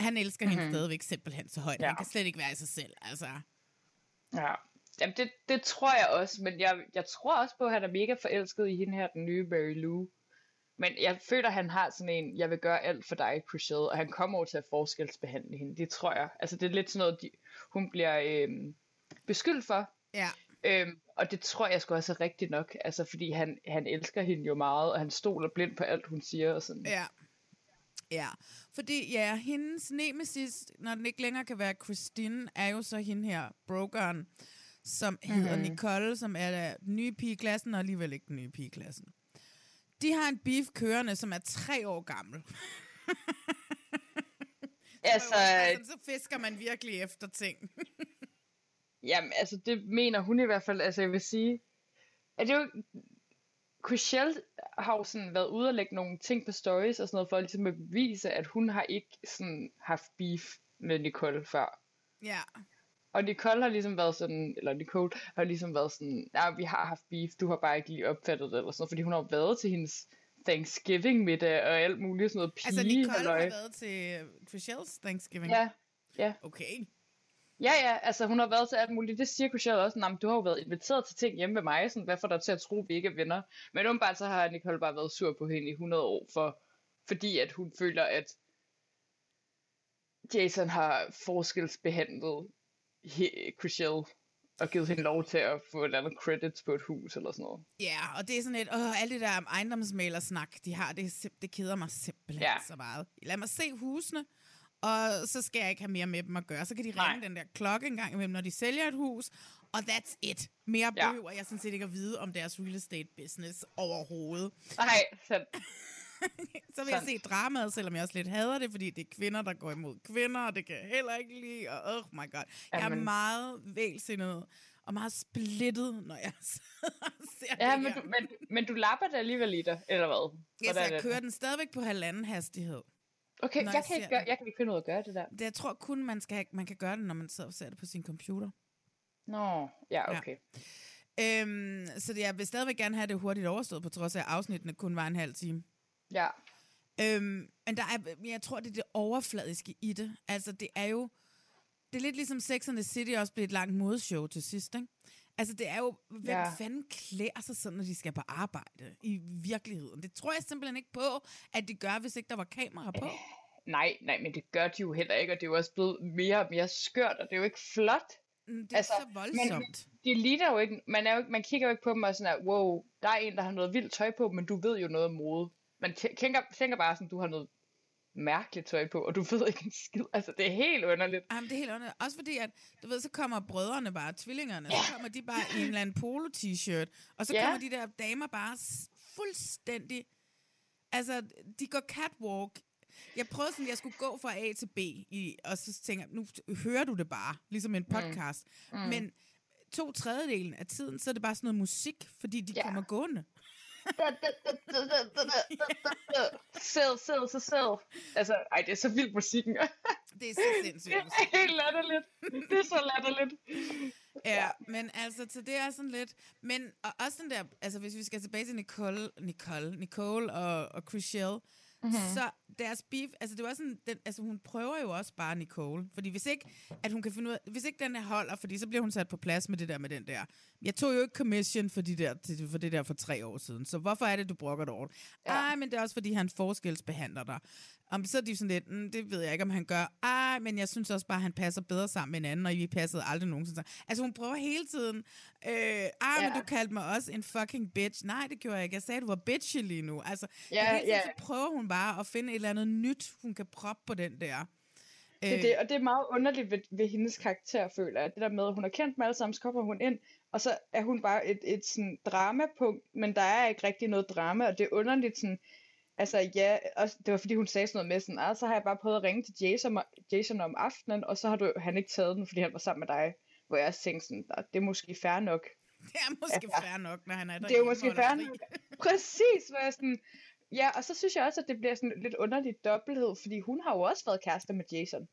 Han elsker mm-hmm. hende Mhm. stadigvæk simpelthen så højt. Ja. Han kan slet ikke være i sig selv. Altså. Ja, Jamen, det, det tror jeg også, men jeg, jeg tror også på, at han er mega forelsket i hende her, den nye Mary Lou. Men jeg føler, at han har sådan en, jeg vil gøre alt for dig, Chriselle, og han kommer over til at forskelsbehandle hende. Det tror jeg. Altså, det er lidt sådan noget, de, hun bliver øhm, beskyldt for. Ja. Øhm, og det tror jeg sgu også er rigtigt nok, altså fordi han, han elsker hende jo meget, og han stoler blind på alt, hun siger og sådan. Ja. Ja, fordi ja, hendes nemesis, når den ikke længere kan være Christine, er jo så hende her, brokeren, som hedder Mhm. Nicole, som er den nye pige i klassen, og alligevel ikke den nye pige i klassen. De har en beef kørende, som er tre år gammel. *laughs* Altså, altså, så fisker man virkelig efter ting. *laughs* Jamen, altså, det mener hun i hvert fald. Altså, jeg vil sige, at det jo... Chriselle har jo sådan været ude og lægge nogle ting på stories og sådan noget, for ligesom at bevise, at hun har ikke sådan haft beef med Nicole før. ja. Og Nicole har ligesom været sådan, eller Nicole har ligesom været sådan, ja, vi har haft beef, du har bare ikke lige opfattet det, eller sådan fordi hun har været til hendes Thanksgiving middag og alt muligt sådan noget pige Altså, Nicole har været til Chriselles Thanksgiving. Ja, ja. Okay. Ja, ja, altså hun har været til alt muligt. Det siger Chriselle også, at du har jo været inviteret til ting hjemme med mig, sådan, hvad får dig til at tro, at vi ikke er venner? Men umiddelbart så har Nicole bare været sur på hende i 100 år, for, fordi at hun føler, at Jason har forskelsbehandlet he- Chriselle og givet hende lov til at få et eller andet credits på et hus eller sådan noget. Ja, og det er sådan et, åh, alle det der ejendomsmalersnak, de har, det, det keder mig simpelthen Ja. ja. så meget. Lad mig se husene, og så skal jeg ikke have mere med dem at gøre. Så kan de ringe Nej. den der klokke en gang imellem, når de sælger et hus, og that's it. Mere Ja. behøver jeg sådan set ikke at vide om deres real estate business overhovedet. Nej, *laughs* sandt. *laughs* Så vil jeg Sandt. se dramaet, selvom jeg også lidt hader det, fordi det er kvinder, der går imod kvinder, og det kan jeg heller ikke lide, og oh my god. Jeg er Jamen. meget vælsindet og meget splittet, når jeg *laughs* ser Ja, det men her. du, men, men du lapper det alligevel i dig, eller hvad? Ja, så er jeg det? kører den stadigvæk på halvanden hastighed. Okay, jeg jeg kan, ikke gøre, jeg kan ikke finde ud af at gøre det der. Det, jeg tror kun, man, skal have, man kan gøre det, når man sidder og ser det på sin computer. Nå, ja, okay. Øhm, så det, jeg vil stadigvæk gerne have det hurtigt overstået, på trods af, at afsnittene kun var en halv time. Ja. Øhm, men der er, jeg tror, det er det overfladiske i det. Altså, det er jo det er lidt ligesom Sex and the City også blev et langt modeshow til sidst, ikke? Altså, det er jo, hvem Ja. fanden klæder sig sådan, når de skal på arbejde i virkeligheden? Det tror jeg simpelthen ikke på, at de gør, hvis ikke der var kamera på. *laughs* Nej, nej, men det gør de jo heller ikke, og det er jo også blevet mere og mere skørt, og det er jo ikke flot. Mm, Det er altså, så voldsomt. Men, de ligner jo ikke, man, er jo, man kigger jo ikke på dem og sådan, at, wow, der er en, der har noget vildt tøj på, men du ved jo noget om mode. Man tæ- tænker, tænker bare sådan, du har noget mærkeligt tøj på, og du ved ikke en skid. Altså, det er helt underligt. Jamen, det er helt underligt. Også fordi, at, du ved, så kommer brødrene bare, tvillingerne, så kommer de bare i en eller anden polo-t-shirt, og så Ja. kommer de der damer bare fuldstændig, altså, de går catwalk. Jeg prøvede sådan, at jeg skulle gå fra A til B, i, og så tænker jeg, nu hører du det bare, ligesom en podcast. Mm. Mm. Men to tredjedelen af tiden, så er det bare sådan noget musik, fordi de Ja. kommer gående. Sæd, sæd, så sæd. Altså, ej, det er så vildt musikken. Det er så sindssygt. Det er helt latterligt. Det er så latterligt. Ja, men altså, så det er sådan lidt... Men og også den der, altså hvis vi skal tilbage til Nicole, Nicole, Nicole og, og Chriselle, Mhm. mm-hmm. så deres beef, altså det var sådan, den, altså hun prøver jo også bare Nicole, fordi hvis ikke, at hun kan finde ud af, hvis ikke den her holder, fordi så bliver hun sat på plads med det der med den der. Jeg tog jo ikke commission for, de der, for det der for tre år siden, så hvorfor er det, du brokker dig over det? Ja. Ej, men det er også, fordi han forskelsbehandler dig. Om så er de sådan lidt, mm, det ved jeg ikke, om han gør. Ej, men jeg synes også bare, at han passer bedre sammen med en anden, og vi passede aldrig nogensinde sammen. Altså, hun prøver hele tiden. Øh, ej, ja. men du kaldte mig også en fucking bitch. Nej, det gjorde jeg ikke. Jeg sagde, at du var bitchy lige nu. Altså, Ja, hele tiden, ja. så prøver hun bare at finde et eller andet nyt, hun kan proppe på den der. Det er det, og det er meget underligt ved, ved hendes karakter, føler jeg. Det der med, at hun har kendt dem alle sammen, så kommer hun ind, og så er hun bare et, et sådan dramapunkt, men der er ikke rigtig noget drama, og det er underligt sådan, altså ja, også, det var fordi hun sagde sådan noget med sådan, ah, så har jeg bare prøvet at ringe til Jason, Jason om aftenen, og så har du, han ikke taget den, fordi han var sammen med dig, hvor jeg også tænkte sådan, "Ah, det er måske fair nok. *laughs* Det er måske Ja. fair nok, når han er der. Det er jo måske fair nok. Præcis, hvor jeg sådan, ja, og så synes jeg også, at det bliver sådan lidt underligt dobbelthed, fordi hun har jo også været kærester med Jason.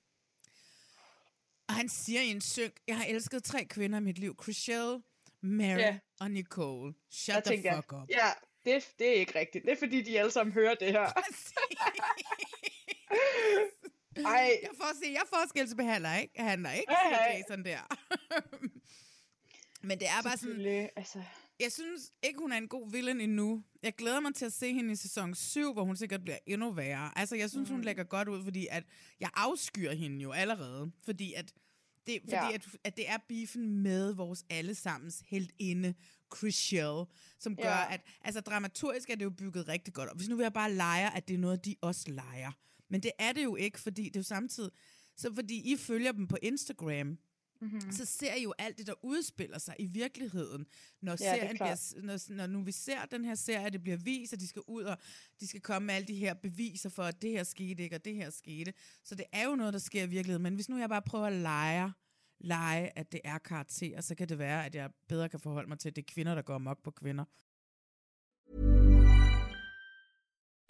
Og han siger i en synk, jeg har elsket tre kvinder i mit liv. Chriselle, Mary Ja. og Nicole. Shut Jeg the tænker, fuck up. Ja, det, det er ikke rigtigt. Det er fordi, de alle sammen hører det her. Ej, Jeg får se, jeg forskelsbehandler ikke. Han er ikke. Jason der. *laughs* Men det er bare sådan, altså, jeg synes ikke, hun er en god villain endnu. Jeg glæder mig til at se hende i sæson 7, hvor hun sikkert bliver endnu værre. Altså, jeg synes, mm. hun lægger godt ud, fordi at jeg afskyer hende jo allerede. Fordi at det, fordi Ja. at, at det er beefen med vores allesammens heldinde, Chriselle, som gør, Ja. at altså, dramaturgisk er det jo bygget rigtig godt. Og hvis nu vil jeg bare lege, at det er noget, de også leger. Men det er det jo ikke, fordi det er jo samtidig... Så fordi I følger dem på Instagram, mm-hmm. så ser I jo alt det, der udspiller sig i virkeligheden. Når, Ja, er serien bliver, når, når nu vi ser den her serie, det bliver vist, og de skal ud, og de skal komme med alle de her beviser for, at det her skete ikke, og det her skete. Så det er jo noget, der sker i virkeligheden. Men hvis nu jeg bare prøver at lege, lege, at det er karakterer, så kan det være, at jeg bedre kan forholde mig til, at det er kvinder, der går amok på kvinder.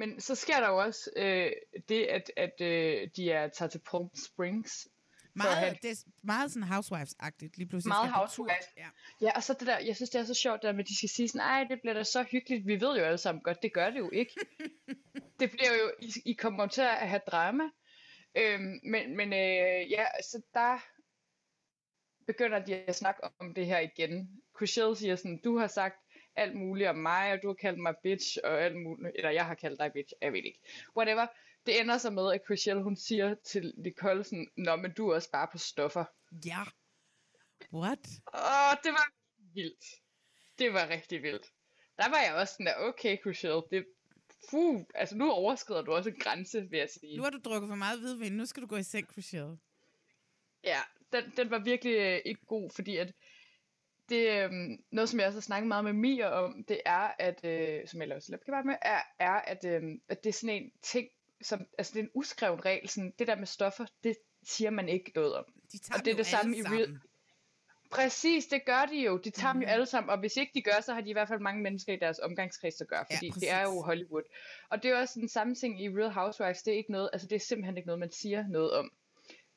Men så sker der jo også øh, det, at, at øh, de er taget til Palm Springs. at have Meget, det er meget sådan housewives-agtigt. Lige pludselig Meget housewives. Ja. Ja, og så det der, jeg synes, det er så sjovt, der med, at de skal sige sådan, ej, det bliver da så hyggeligt. Vi ved jo alle sammen godt, det gør det jo ikke. *laughs* det bliver jo, I, I kommer til at have drama. Øhm, men men øh, ja, så der begynder de at snakke om det her igen. Chriselle siger sådan, du har sagt alt muligt om mig, og du har kaldt mig bitch, og alt muligt, eller jeg har kaldt dig bitch, jeg ved ikke. Whatever. det ender så med, at Chriselle, hun siger til Nicole sådan, Nå, men du er også bare på stoffer. Ja. What? Åh, det var vildt. Det var rigtig vildt. Der var jeg også sådan der, okay, Chriselle, det, fuh, altså nu overskrider du også en grænse, vil jeg sige. Nu har du drukket for meget hvidvin, nu skal du gå i seng, Chriselle. Ja, den, den var virkelig øh, ikke god, fordi at det, øh, noget, som jeg også har snakket meget med Mia om, det er, at, øh, som jeg laver slæbkebar med, er, er at, øh, at det er sådan en ting, som, altså det er en uskreven regel, sådan, det der med stoffer, det siger man ikke noget om. De tager og det er det samme i real, Præcis, det gør de jo. De tager mm. dem jo Mhm. alle sammen, og hvis ikke de gør, så har de i hvert fald mange mennesker i deres omgangskreds, der gør, fordi Ja, ja, det er jo Hollywood. Og det er også den samme ting i Real Housewives, det er ikke noget, altså det er simpelthen ikke noget, man siger noget om.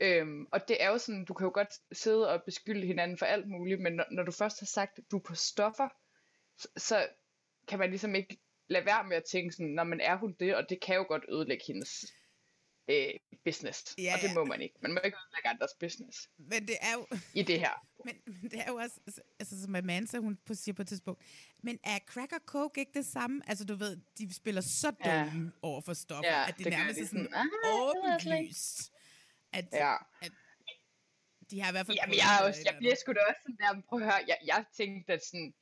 Øhm, og det er jo sådan, du kan jo godt sidde og beskylde hinanden for alt muligt, men når, når du først har sagt, at du er på stoffer, så, så kan man ligesom ikke lade være med at tænke sådan, når man er hun det, og det kan jo godt ødelægge hendes øh, business. Ja, og det må man ikke. Man må ikke ødelægge andres business Men det er jo... i det her. Men, men det er jo også, altså, altså som Amanda, hun siger på et tidspunkt, men er crack og coke ikke det samme? Altså du ved, de spiller så dumme ja. over for stoffer, Ja, at det, det nærmest er sådan "Ah, det ved jeg slet ikke." åbenlyst, at, Ja. at de har i hvert fald... Jamen, jeg, også, jeg bliver sgu da også sådan der, prøv at høre, jeg, jeg tænkte, at sådan,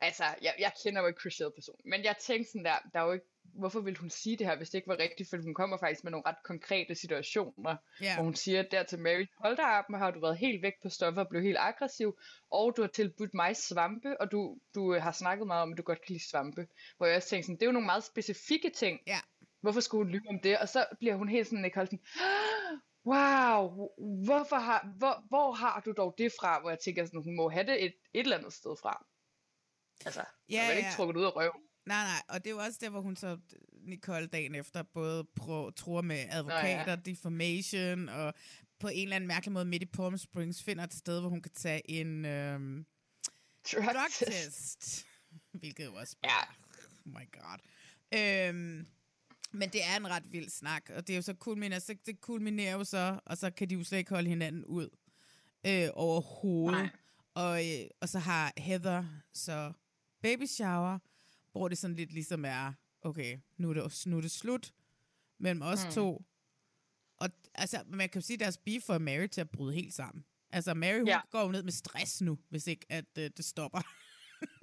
altså, jeg, jeg kender jo ikke Chriselle person, men jeg tænkte sådan der, der er jo ikke, hvorfor ville hun sige det her, hvis det ikke var rigtigt, for hun kommer faktisk med nogle ret konkrete situationer, Ja. hvor hun siger der til Mary, hold dig op, har du været helt væk på stoffer, blevet helt aggressiv, og du har tilbudt mig svampe, og du, du har snakket meget om, at du godt kan lide svampe, hvor jeg også tænkte sådan, det er jo nogle meget specifikke ting, Ja. Hvorfor skulle hun lyve om det, og så bliver hun helt sådan, Nicole, sådan, wow, hvorfor har, hvor, hvor har du dog det fra, hvor jeg tænker sådan, hun må have det et, et eller andet sted fra. Altså, Ja, ja, man er ikke ja. trukket ud af røv. Nej, nej, og det er jo også der, hvor hun så, Nicole, dagen efter, både prøver, tror med advokater, Nå, ja. defamation, og på en eller anden mærkelig måde midt i Palm Springs finder et sted, hvor hun kan tage en øhm, Drug drug test. test. *laughs* Hvilket jo også Ja. bare, oh my god. Øhm, men det er en ret vild snak, og det er jo så kulminerer, så det kulminerer jo så, og så kan de jo slet ikke holde hinanden ud øh, overhovedet. Nej. Og, øh, og så har Heather så baby shower, hvor det sådan lidt ligesom er, okay, nu er det, nu er det slut mellem os Mm. to. Og altså, man kan jo sige, at deres beef for Mary til at bryde helt sammen. Altså, Mary, hun ja. går jo ned med stress nu, hvis ikke at øh, det stopper.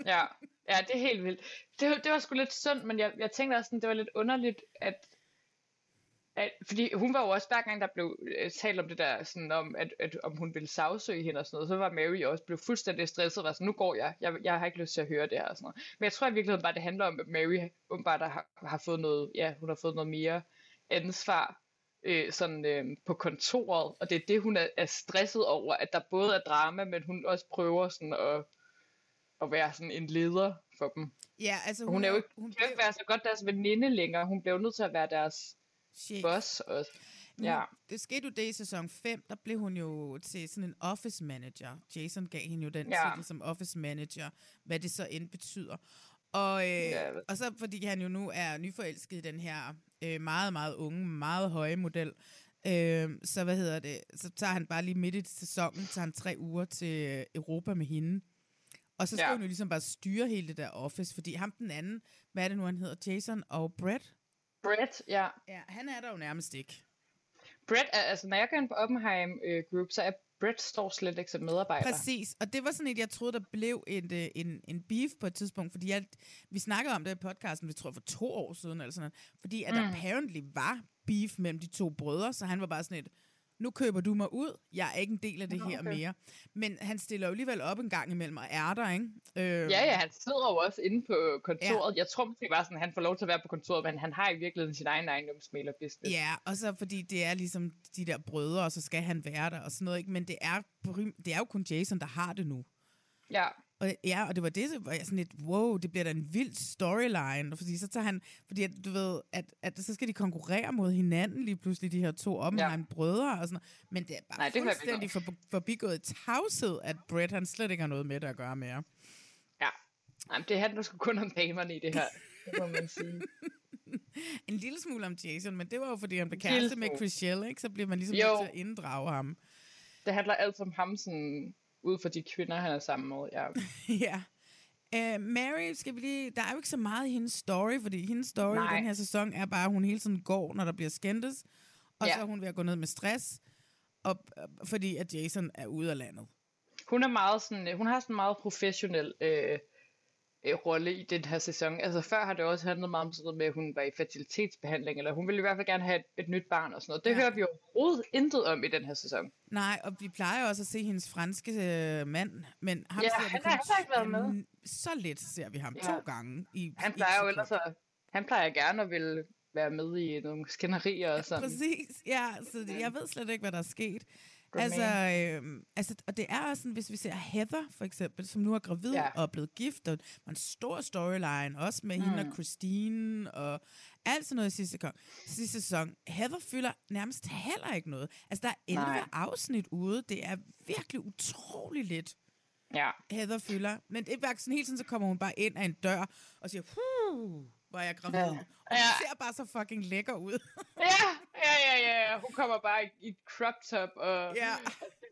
Ja, ja, det er helt vildt. Det, det var sgu lidt synd, men jeg, jeg tænkte også, sådan, det var lidt underligt, at, at fordi hun var jo også, hver gang der blev øh, talt om det der, sådan om, at, at om hun ville sagsøge hende og sådan noget, så var Mary også blevet fuldstændig stresset og var sådan, nu går jeg, jeg, jeg har ikke lyst til at høre det her og sådan noget. Men jeg tror i virkeligheden bare, det handler om, at Mary åbenbart har, har fået noget, ja, hun har fået noget mere ansvar øh, sådan øh, på kontoret, og det er det, hun er, er stresset over, at der både er drama, men hun også prøver sådan at, at være sådan en leder for dem. Ja, altså Hun, hun er jo ikke, hun kan jo ikke være så godt deres veninde længere. Hun jo nødt til at være deres Chef. boss også. Ja. Det skete jo det i sæson 5, der blev hun jo til sådan en office manager. Jason gav hende jo den Ja. titel som office manager, hvad det så end betyder. Og, øh, Ja. og så fordi han jo nu er nyforelsket i den her øh, meget, meget unge, meget høje model, øh, så hvad hedder det, så tager han bare lige midt i sæsonen, tager han tre uger til Europa med hende. Og så skal Ja. hun jo ligesom bare styre hele det der office, fordi ham den anden, hvad er det nu, han hedder, Jason og Brett? Brett, ja. Ja, han er der jo nærmest ikke. Brett, er, altså når jeg går ind på Oppenheim øh, Group, så er Brett står slet ikke som medarbejder. Præcis, og det var sådan et, jeg troede, der blev en, øh, en, en beef på et tidspunkt, fordi jeg, vi snakkede om det i podcasten, vi tror for to år siden, eller sådan noget, fordi at Mm. der apparently var beef mellem de to brødre, så han var bare sådan et, nu køber du mig ud, jeg er ikke en del af det Nå, her okay. mere. Men han stiller jo alligevel op en gang imellem og er der, ikke? Øh, Ja, ja, han sidder jo også inde på kontoret. Ja. Jeg tror måske bare sådan, at han får lov til at være på kontoret, men han har i virkeligheden sin egen ejendomsmælerbusiness. Ja, og så fordi det er ligesom de der brødre, og så skal han være der og sådan noget, ikke? Men det er, det er jo kun Jason, der har det nu. Ja. Og, ja, og det var det, hvor jeg sådan lidt, wow, det bliver da en vild storyline, fordi så tager han, fordi at, du ved, at, at så skal de konkurrere mod hinanden lige pludselig, de her to Oppenheim-brødre og sådan noget. Men det er bare Nej, det fuldstændig for, forbigået tavshed, at Brett, han slet ikke har noget med det at gøre mere. Ja. Jamen, det handler sgu kun om damerne i det her, det må man sige. *laughs* En lille smule om Jason, men det var jo, fordi han blev kæreste med smule. Chriselle, ikke? Så bliver man ligesom Jo. nødt til at inddrage ham. Det handler alt om ham sådan, ud for de kvinder, han er sammen med. Ja. *laughs* ja. Uh, Mary, skal vi lige... Der er jo ikke så meget i hendes story, fordi hendes story Nej. i den her sæson er bare, at hun hele tiden går, når der bliver skændtes, og Ja. så er hun ved at gå ned med stress, og, øh, fordi at Jason er ude af landet. Hun er meget sådan, øh, hun har sådan meget professionel øh, øh, rolle i den her sæson. Altså før har det også handlet meget om sådan noget med, at hun var i fertilitetsbehandling, eller hun ville i hvert fald gerne have et, et nyt barn og sådan noget. Det Ja. ja. hører vi jo overhovedet intet om i den her sæson. Nej, og vi plejer jo også at se hendes franske øh, mand, men ham Ja, ser han har heller ikke været med. Så lidt ser vi ham Ja. to gange. I, Han i plejer jo et ellers at, han plejer gerne at ville være med i nogle skænderier og sådan. Præcis, ja, så jeg ved slet ikke, hvad der er sket. Altså, øh, altså, og det er også sådan, hvis vi ser Heather, for eksempel, som nu er gravid Ja. og er blevet gift, og en stor storyline, også med mm. hende og Christine, og alt sådan noget i sidste, gang, sidste sæson. Heather fylder nærmest heller ikke noget. Altså, der er 11 Nej. Afsnit ude. Det er virkelig utrolig lidt. Ja. Heather fylder. Men det er sådan hele tiden, så kommer hun bare ind af en dør og siger, huh, hvor er jeg gravid. Ja. Ja. Og hun ser bare så fucking lækker ud. *laughs* Ja, ja, ja, ja, ja. Hun kommer bare i, i et crop top og Ja.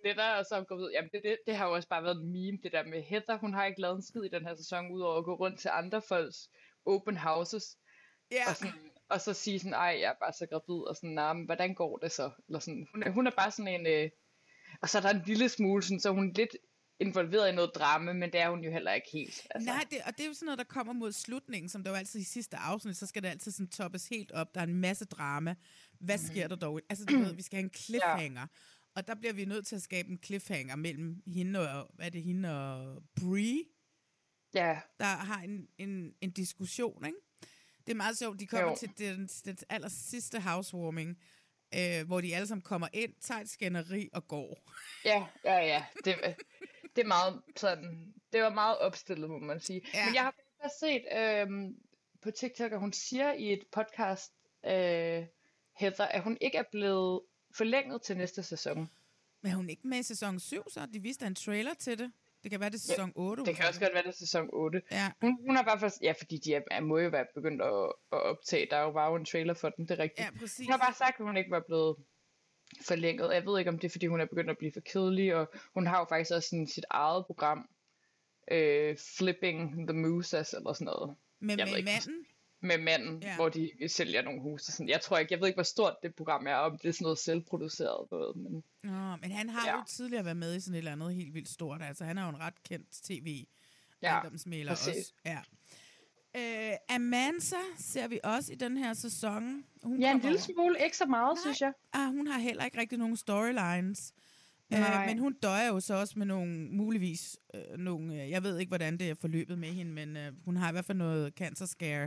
lidt og så er hun gravid. Jamen, det, det, det har jo også bare været en meme, det der med Heather. Hun har ikke lavet en skid i den her sæson, udover at gå rundt til andre folks open houses. Ja. Og, sådan, og så sige sådan, ej, jeg er bare så gravid, og sådan, nah, men hvordan går det så? Eller sådan, hun, er, hun er bare sådan en, øh, og så er der en lille smule, sådan, så er hun lidt involveret i noget drama, men det er hun jo heller ikke helt. Altså. Nej, det, og det er jo sådan noget, der kommer mod slutningen, som der jo altid i sidste afsnit, så skal det altid sådan toppes helt op. Der er en masse drama. Hvad Mhm. sker der dog? Altså, du ved, vi skal have en *clears throat* cliffhanger. Ja. Og der bliver vi nødt til at skabe en cliffhanger mellem hende og, hvad er det, hende og Brie, Ja, der har en, en, en diskussion, ikke? Det er meget sjovt, de kommer jo. til den, den aller sidste housewarming, øh, hvor de alle sammen kommer ind, tager et skænderi og går. ja, ja, ja. Det, det er meget sådan, det var meget opstillet, må man sige. Ja. Men jeg har faktisk set øhm, på TikTok, at hun siger i et podcast, øh, Heather, at hun ikke er blevet forlænget til næste sæson. Men er hun ikke med i sæson 7, så? De viste en trailer til det. Det kan være, det er sæson 8. Det kan også godt være, det er sæson 8. Ja. Hun, hun har bare først, ja, fordi de er, er, må jo være begyndt at, at optage. Der er jo bare jo en trailer for den, det er rigtigt. Ja, præcis. Hun har bare sagt, at hun ikke var blevet forlænget. Jeg ved ikke, om det er, fordi hun er begyndt at blive for kedelig, og hun har jo faktisk også sådan sit eget program, øh, Flipping the Mooses, eller sådan noget. Men Jeg med ikke, manden? Med manden, Ja. hvor de sælger nogle huse. Sådan. Jeg tror ikke, jeg ved ikke, hvor stort det program er, om det er sådan noget selvproduceret noget, men Nå, men han har Ja. jo tidligere været med i sådan et eller andet helt vildt stort. Altså, han er jo en ret kendt tv Ja, også. Ja. Øh, Amanda ser vi også i den her sæson. Hun ja, en lille smule, ikke så meget, synes jeg. Ah, hun har heller ikke rigtig nogen storylines. Øh, Nej. men hun døjer jo så også med nogle, muligvis, øh, nogle, øh, jeg ved ikke, hvordan det er forløbet med hende, men øh, hun har i hvert fald noget cancer scare.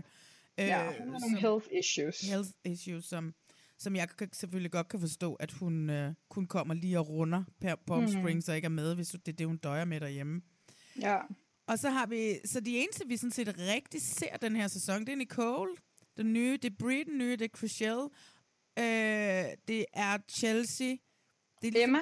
Øh, Ja, hun har nogle health issues. Health issues, som, som jeg selvfølgelig godt kan forstå, at hun øh, kun kommer lige og runder per Palm Mhm. Springs og ikke er med, hvis det er det, hun døjer med derhjemme. Ja. Og så har vi, så de eneste, vi sådan set rigtig ser den her sæson, det er Nicole, den nye, det er Brie, den nye, det er Chriselle, øh, det er Chelsea. Det er Emma?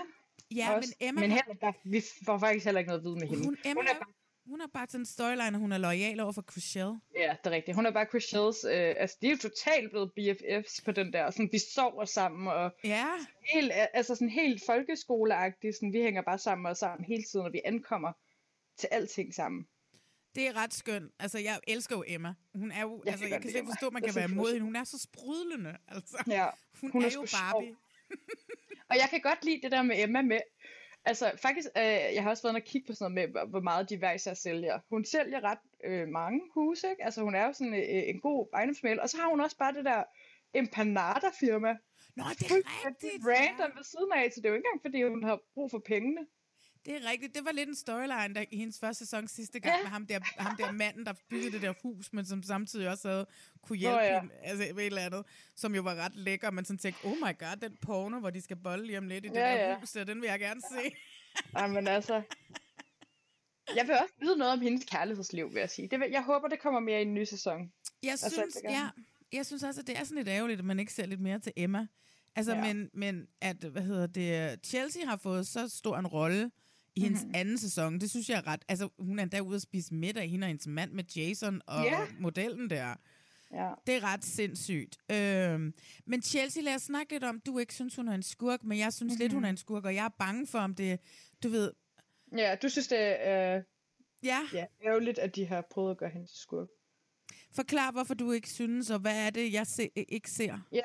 Ja, også. men Emma, Men heller, der, vi får faktisk heller ikke noget at vide med hende. hun, Emma, hun er bare, hun har bare sådan en storyline, og hun er lojal over for Chriselle. ja, det er rigtigt. Hun er bare Chriselles, øh, altså de er jo totalt blevet BFFs på den der, sådan vi sover sammen, og Ja. helt, altså sådan helt folkeskoleagtigt, sådan vi hænger bare sammen og sammen hele tiden, og vi ankommer til alting sammen. Det er ret skønt. Altså, jeg elsker jo Emma. Hun er jo, Jeg altså, jeg kan slet ikke forstå, at man kan være imod hende. Hun er så sprudlende, altså. Ja, Hun, hun er, er jo Barbie. *laughs* Og jeg kan godt lide det der med Emma med, altså faktisk, øh, jeg har også været og kigge på sådan noget med, hvor- meget de hver især sælger. Hun sælger ret øh, mange huse, ikke? Altså hun er jo sådan øh, en god ejendomsmæl, og så har hun også bare det der empanada-firma. Nå, det er rigtigt. Random ved siden af, så det er jo ikke engang, fordi hun har brug for pengene. Det er rigtigt. Det var lidt en storyline der, i hendes første sæson sidste gang, ja. med ham der, ham der manden, der byggede det der hus, men som samtidig også havde kunne hjælpe oh, ja. hende, altså med et eller andet, som jo var ret lækker, men sådan tænkte, oh my god, den porno, hvor de skal bolle lige om lidt i det Ja, der ja. hus, der, den vil jeg gerne se. Ej, men altså... Jeg vil også vide noget om hendes kærlighedsliv, vil jeg sige. Det vil, jeg håber, det kommer mere i en ny sæson. Jeg Altså, synes, ja, jeg synes også, at det er sådan lidt ærgerligt, at man ikke ser lidt mere til Emma. Altså, Ja. men, men at, hvad hedder det, Chelsea har fået så stor en rolle i hendes Mhm. mm-hmm. anden sæson. Det synes jeg er ret... Altså, hun er endda ude at spise middag, hende og hendes mand med Jason og Ja. modellen der. Ja. Det er ret sindssygt. Øhm, men Chelsea, lad os snakke lidt om, du ikke synes, hun er en skurk, men jeg synes mm-hmm. lidt, hun er en skurk, og jeg er bange for, om det, du ved... Ja, du synes, det er... Øh, Ja. Ja, ærgerligt, at de har prøvet at gøre hende til skurk. Forklar, hvorfor du ikke synes, og hvad er det, jeg se, ikke ser? Ja,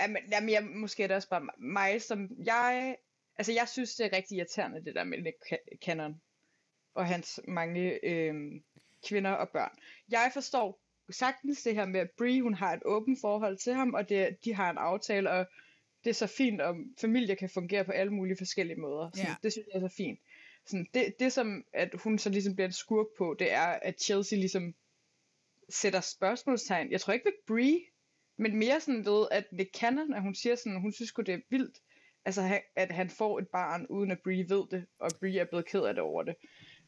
jamen, jamen jeg, måske er det også bare mig, som jeg... Altså, jeg synes, det er rigtig irriterende, det der med Nick Cannon og hans mange øh, kvinder og børn. Jeg forstår sagtens det her med, at Brie, hun har et åbent forhold til ham, og det, de har en aftale, og det er så fint, om familier kan fungere på alle mulige forskellige måder. Så Ja. Det synes jeg er så fint. Sådan, det, det, som at hun så ligesom bliver en skurk på, det er, at Chelsea ligesom sætter spørgsmålstegn. Jeg tror ikke ved Brie, men mere sådan ved, at Nick Cannon, at hun siger sådan, hun synes det er vildt, altså at han får et barn, uden at Brie ved det, og Brie er blevet ked af det over det.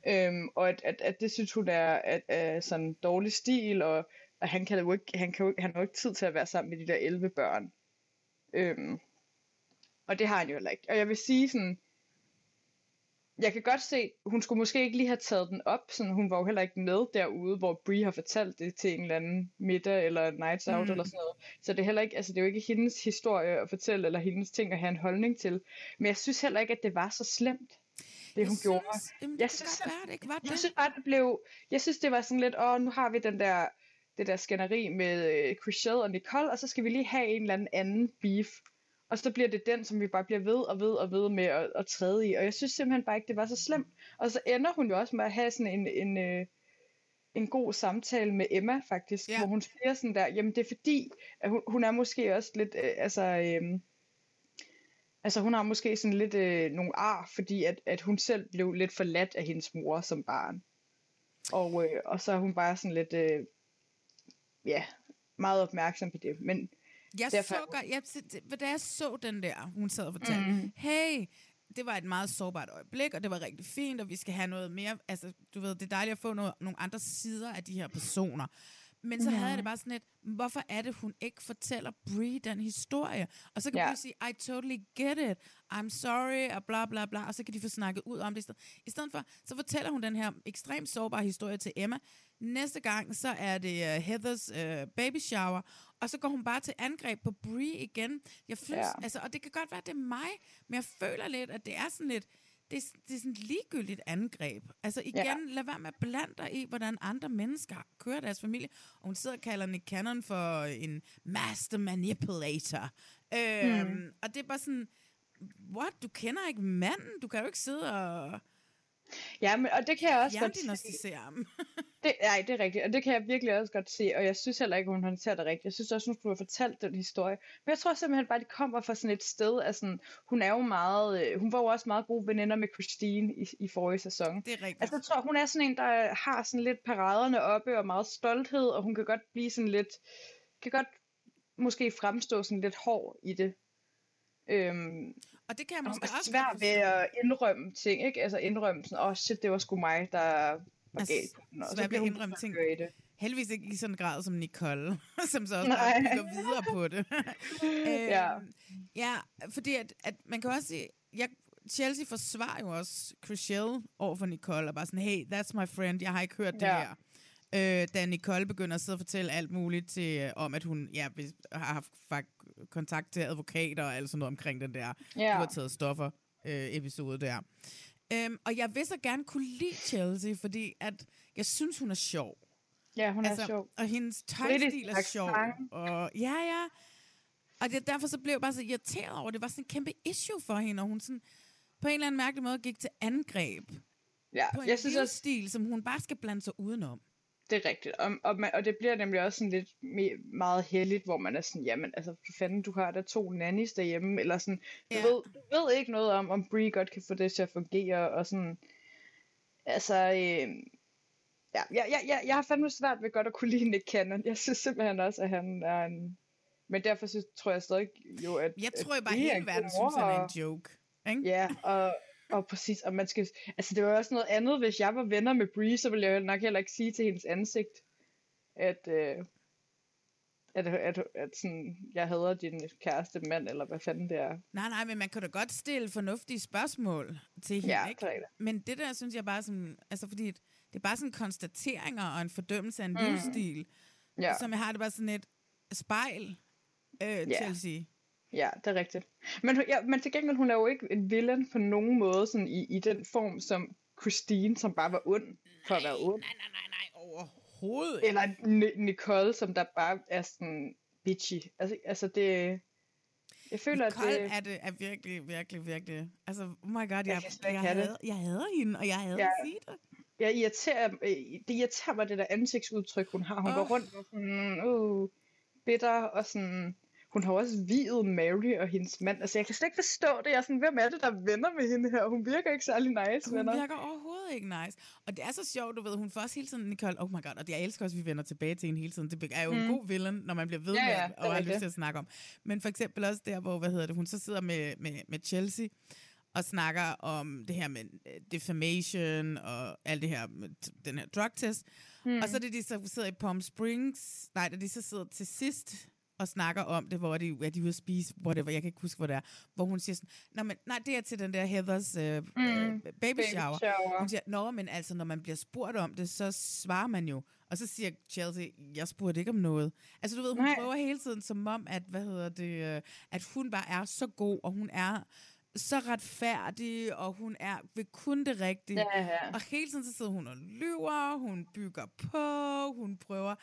Øhm, og at, at, at det synes hun er, at, er sådan dårlig stil, og, og han kan jo ikke, han kan jo, han har jo ikke tid til at være sammen med de der 11 børn. Øhm, og det har han jo heller ikke. Og jeg vil sige sådan, jeg kan godt se, hun skulle måske ikke lige have taget den op, sådan hun var jo heller ikke med derude, hvor Brie har fortalt det til en eller anden middag eller nights out Mm. eller sådan noget. Så det er heller ikke, altså det er jo ikke hendes historie at fortælle, eller hendes ting at have en holdning til. Men jeg synes heller ikke, at det var så slemt, det hun jeg gjorde. Synes, jamen, Jeg synes, godt være, det ikke var det. Jeg synes bare, det blev, jeg synes det var sådan lidt, åh, nu har vi den der, det der skænderi med øh, Chriselle og Nicole, og så skal vi lige have en eller anden anden beef. Og så bliver det den, som vi bare bliver ved og ved og ved med at, at træde i. Og jeg synes simpelthen bare ikke, det var så slemt. Og så ender hun jo også med at have sådan en, en, øh, en god samtale med Emma, faktisk. Ja. Hvor hun siger sådan der, jamen det er fordi, at hun, hun er måske også lidt, øh, altså... Øh, Altså hun har måske sådan lidt øh, nogle ar, fordi at, at hun selv blev lidt forladt af hendes mor som barn. Og, øh, og så er hun bare sådan lidt, øh, ja, meget opmærksom på det. Men Jeg derfor, så godt, jeg, da jeg så den der, hun sad og fortalte, mm. hey, det var et meget sårbart øjeblik, og det var rigtig fint, og vi skal have noget mere, altså du ved, det er dejligt at få noget, nogle andre sider af de her personer. Men så Ja. havde jeg det bare sådan lidt, hvorfor er det, hun ikke fortæller Brie den historie? Og så kan Ja. Brie sige, I totally get it, I'm sorry, og bla bla bla, og så kan de få snakket ud om det. i stedet- I stedet for, så fortæller hun den her ekstremt sårbare historie til Emma. Næste gang, så er det uh, Heathers uh, baby shower, og så går hun bare til angreb på Brie igen. Jeg ja. Ja. altså, og det kan godt være, at det er mig, men jeg føler lidt, at det er sådan lidt, det er, det er sådan et ligegyldigt angreb. Altså igen, ja. Lad være med at blande dig i, hvordan andre mennesker kører deres familie. Og hun sidder og kalder Nick Cannon for en master manipulator. Øhm, Mm. Og det er bare sådan, what? Du kender ikke manden? Du kan jo ikke sidde og ja, men, og det kan jeg også godt se. *laughs* Det, nej, det er rigtigt, og det kan jeg virkelig også godt se, og jeg synes heller ikke, hun håndterer det rigtigt. Jeg synes også, hun skulle have fortalt den historie. Men jeg tror simpelthen bare, at de kommer fra sådan et sted, af sådan, hun er jo meget, øh, hun var jo også meget gode veninder med Christine i, i forrige sæson. Det er rigtigt. Altså, jeg tror, hun er sådan en, der har sådan lidt paraderne oppe, og meget stolthed, og hun kan godt blive sådan lidt, kan godt måske fremstå sådan lidt hård i det. Øhm, og det kan jeg og måske er også svært ved at indrømme ting, ikke? Altså indrømme sådan, åh oh, shit, det var sgu mig, der var Altså, galt. Og så svært ved at indrømme ting. det. Heldigvis ikke i sådan en grad som Nicole, *laughs* som så også bygger videre på det. *laughs* Ja. Øhm, ja, fordi at, at man kan også sige, jeg, Chelsea forsvarer jo også Chriselle over for Nicole, og bare sådan, hey, that's my friend, jeg har ikke hørt det Ja. her. Øh, da Nicole begynder at sidde og fortælle alt muligt til, øh, om, at hun ja, har haft fakt- kontakt til advokater og alt sådan noget omkring den der, Ja. du har taget stoffer øh, episode der. Øhm, og jeg vil så gerne kunne lide Chelsea, fordi at jeg synes, hun er sjov. Ja, hun er sjov. Og hendes tøjstil er sjov. Og, ja, ja. Og det, derfor så blev jeg bare så irriteret over, det var sådan en kæmpe issue for hende, og hun sådan på en eller anden mærkelig måde gik til angreb Ja, på en jeg synes også, livsstil, som hun bare skal blande sig udenom. Det er rigtigt. Og, og, man, og det bliver nemlig også sådan lidt me, meget heldigt, hvor man er sådan, jamen, altså, for fanden, du har da to nannies derhjemme, eller sådan, du, Ja. ved, du ved ikke noget om, om Brie godt kan få det til at fungere, og sådan, altså, øh, ja, jeg, jeg, jeg, jeg har fandme svært ved godt at kunne lide Nick Cannon. Jeg synes simpelthen også, at han er en, men derfor så tror jeg stadig jo, at Jeg at tror jo bare, er hele en verden synes, han er en joke. Ikke? Ja, og, og præcis, og man skal, altså det var også noget andet, hvis jeg var venner med Brie, så ville jeg nok heller ikke sige til hendes ansigt, at, øh, at, at, at, sådan, jeg hader din kæreste mand, eller hvad fanden det er. Nej, nej, men man kan da godt stille fornuftige spørgsmål til hende, Ja, ikke? det. Men det der, synes jeg bare som, altså fordi det er bare sådan konstateringer og en fordømmelse af en Mm. livsstil, Ja. som jeg har det bare sådan et spejl, øh, Ja. Chelsea. Ja, det er rigtigt. Men, ja, men til gengæld, hun er jo ikke en villain på nogen måde, sådan i, i den form, som Christine, som bare var ond for at være ond. Nej, nej, nej, nej, overhovedet. Eller Ni- Nicole, som der bare er sådan bitchy. Altså, altså det... Jeg føler, Nicole at det... er, det, er virkelig, virkelig, virkelig... Altså, oh my god, jeg, Jeg jeg, det. hader, jeg hader hende, og jeg hader Ja. at sige det. Jeg irriterer, øh, det irriterer mig, det der ansigtsudtryk, hun har. Hun oh. går rundt og sådan, uh, bitter, og sådan... Hun har også videt Mary og hendes mand. Altså, jeg kan slet ikke forstå det. Jeg er sådan, hvem er det, der er venner med hende her? Hun virker ikke særlig nice, Hun venner. virker overhovedet ikke nice. Og det er så sjovt, du ved, hun får også hele tiden Nicole, oh my god, og jeg elsker også, at vi vender tilbage til hende hele tiden. Det er jo mm. en god villain, når man bliver ved Ja, med ja, at det er og har lyst til at snakke om. Men for eksempel også der, hvor, hvad hedder det, hun så sidder med, med, med Chelsea, og snakker om det her med øh, defamation og alt det her med den her drug test. Mm. Og så er det de så sidder i Palm Springs, nej, da de så sidder til sidst og snakker om det, hvor de, er de ude at spise, whatever, jeg kan ikke huske, hvor det er, hvor hun siger sådan, nej, men, nej det er til den der Heathers øh, mm. øh, baby, Baby shower. shower. Hun siger, nå, men altså, når man bliver spurgt om det, så svarer man jo. Og så siger Chelsea, jeg spurgte ikke om noget. Altså, du ved, hun Nej. prøver hele tiden som om, at, hvad hedder det, øh, at hun bare er så god, og hun er så retfærdig, og hun er ved kun det rigtige. Ja, ja. Og hele tiden så sidder hun og lyver, hun bygger på, hun prøver...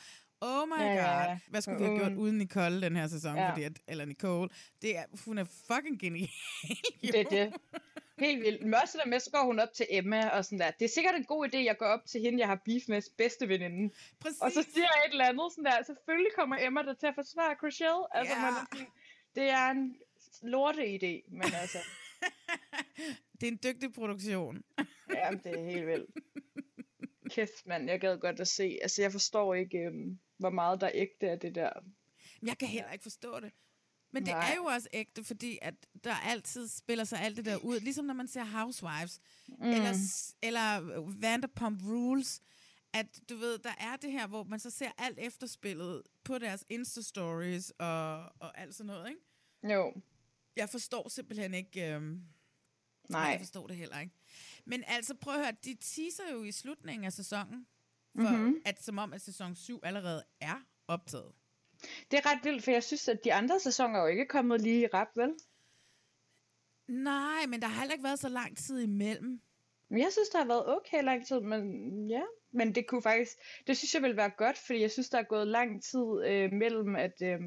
Oh my Ja, god. Hvad skulle vi have gjort Mm. uden Nicole den her sæson? Ja. Fordi at, eller Nicole. Det er, hun er fucking genial. *laughs* Det er det. Helt vildt. Men også der med, så går hun op til Emma og sådan der. Det er sikkert en god idé, jeg går op til hende, jeg har beef med bedste veninde. Præcis. Og så siger jeg et eller andet sådan der. Selvfølgelig kommer Emma der til at forsvare Chriselle. Altså, Ja. man er sådan, det er en lorte idé, men altså, *laughs* det er en dygtig produktion. *laughs* ja, det er helt vildt. Kæft, mand, jeg gad godt at se. Altså, jeg forstår ikke, øhm, hvor meget der er ægte af det der. Jeg kan heller ikke forstå det. Men det Nej. er jo også ægte, fordi at der altid spiller sig alt det der ud. Ligesom når man ser Housewives, mm. eller, eller Vanderpump Rules, at du ved, der er det her, hvor man så ser alt efterspillet på deres Insta-stories og, og alt sådan noget, ikke? Jo. Jeg forstår simpelthen ikke... Øhm, Nej. Jeg forstår det heller ikke. Men altså, prøv at høre, de teaser jo i slutningen af sæsonen, for Mhm. mm-hmm. at som om, at sæson 7 allerede er optaget. Det er ret vildt, for jeg synes, at de andre sæsoner er jo ikke kommet lige i rap, vel? Nej, men der har heller ikke været så lang tid imellem. Jeg synes, der har været okay lang tid, men ja. Men det kunne faktisk, det synes jeg vil være godt, fordi jeg synes, der er gået lang tid øh, mellem, at, øh,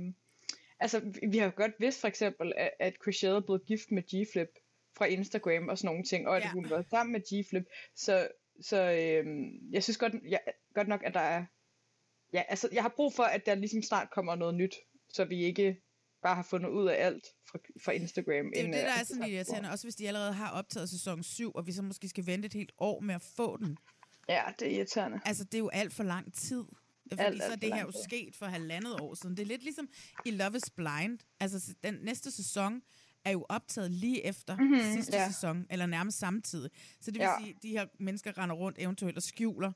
altså vi- har godt vidst for eksempel, at, at Chriselle blevet gift med G-Flip fra Instagram og sådan nogle ting, og at Ja. hun var sammen med G-Flip, så, så øh, jeg synes godt, ja, godt nok, at der er, ja, altså jeg har brug for, at der ligesom snart kommer noget nyt, så vi ikke bare har fundet ud af alt fra, fra Instagram. Det er det, der er sådan lidt irriterende, også hvis de allerede har optaget sæson 7, og vi så måske skal vente et helt år med at få den. Ja, det er irriterende. Altså, det er jo alt for lang tid. Fordi Alt, så alt er for det her jo sket for halvandet år siden. Det er lidt ligesom i Love is Blind. Altså, den næste sæson er jo optaget lige efter Mhm, mm-hmm, sidste ja. sæson, eller nærmest samtidig. Så det vil Ja. sige, at de her mennesker render rundt eventuelt og skjuler,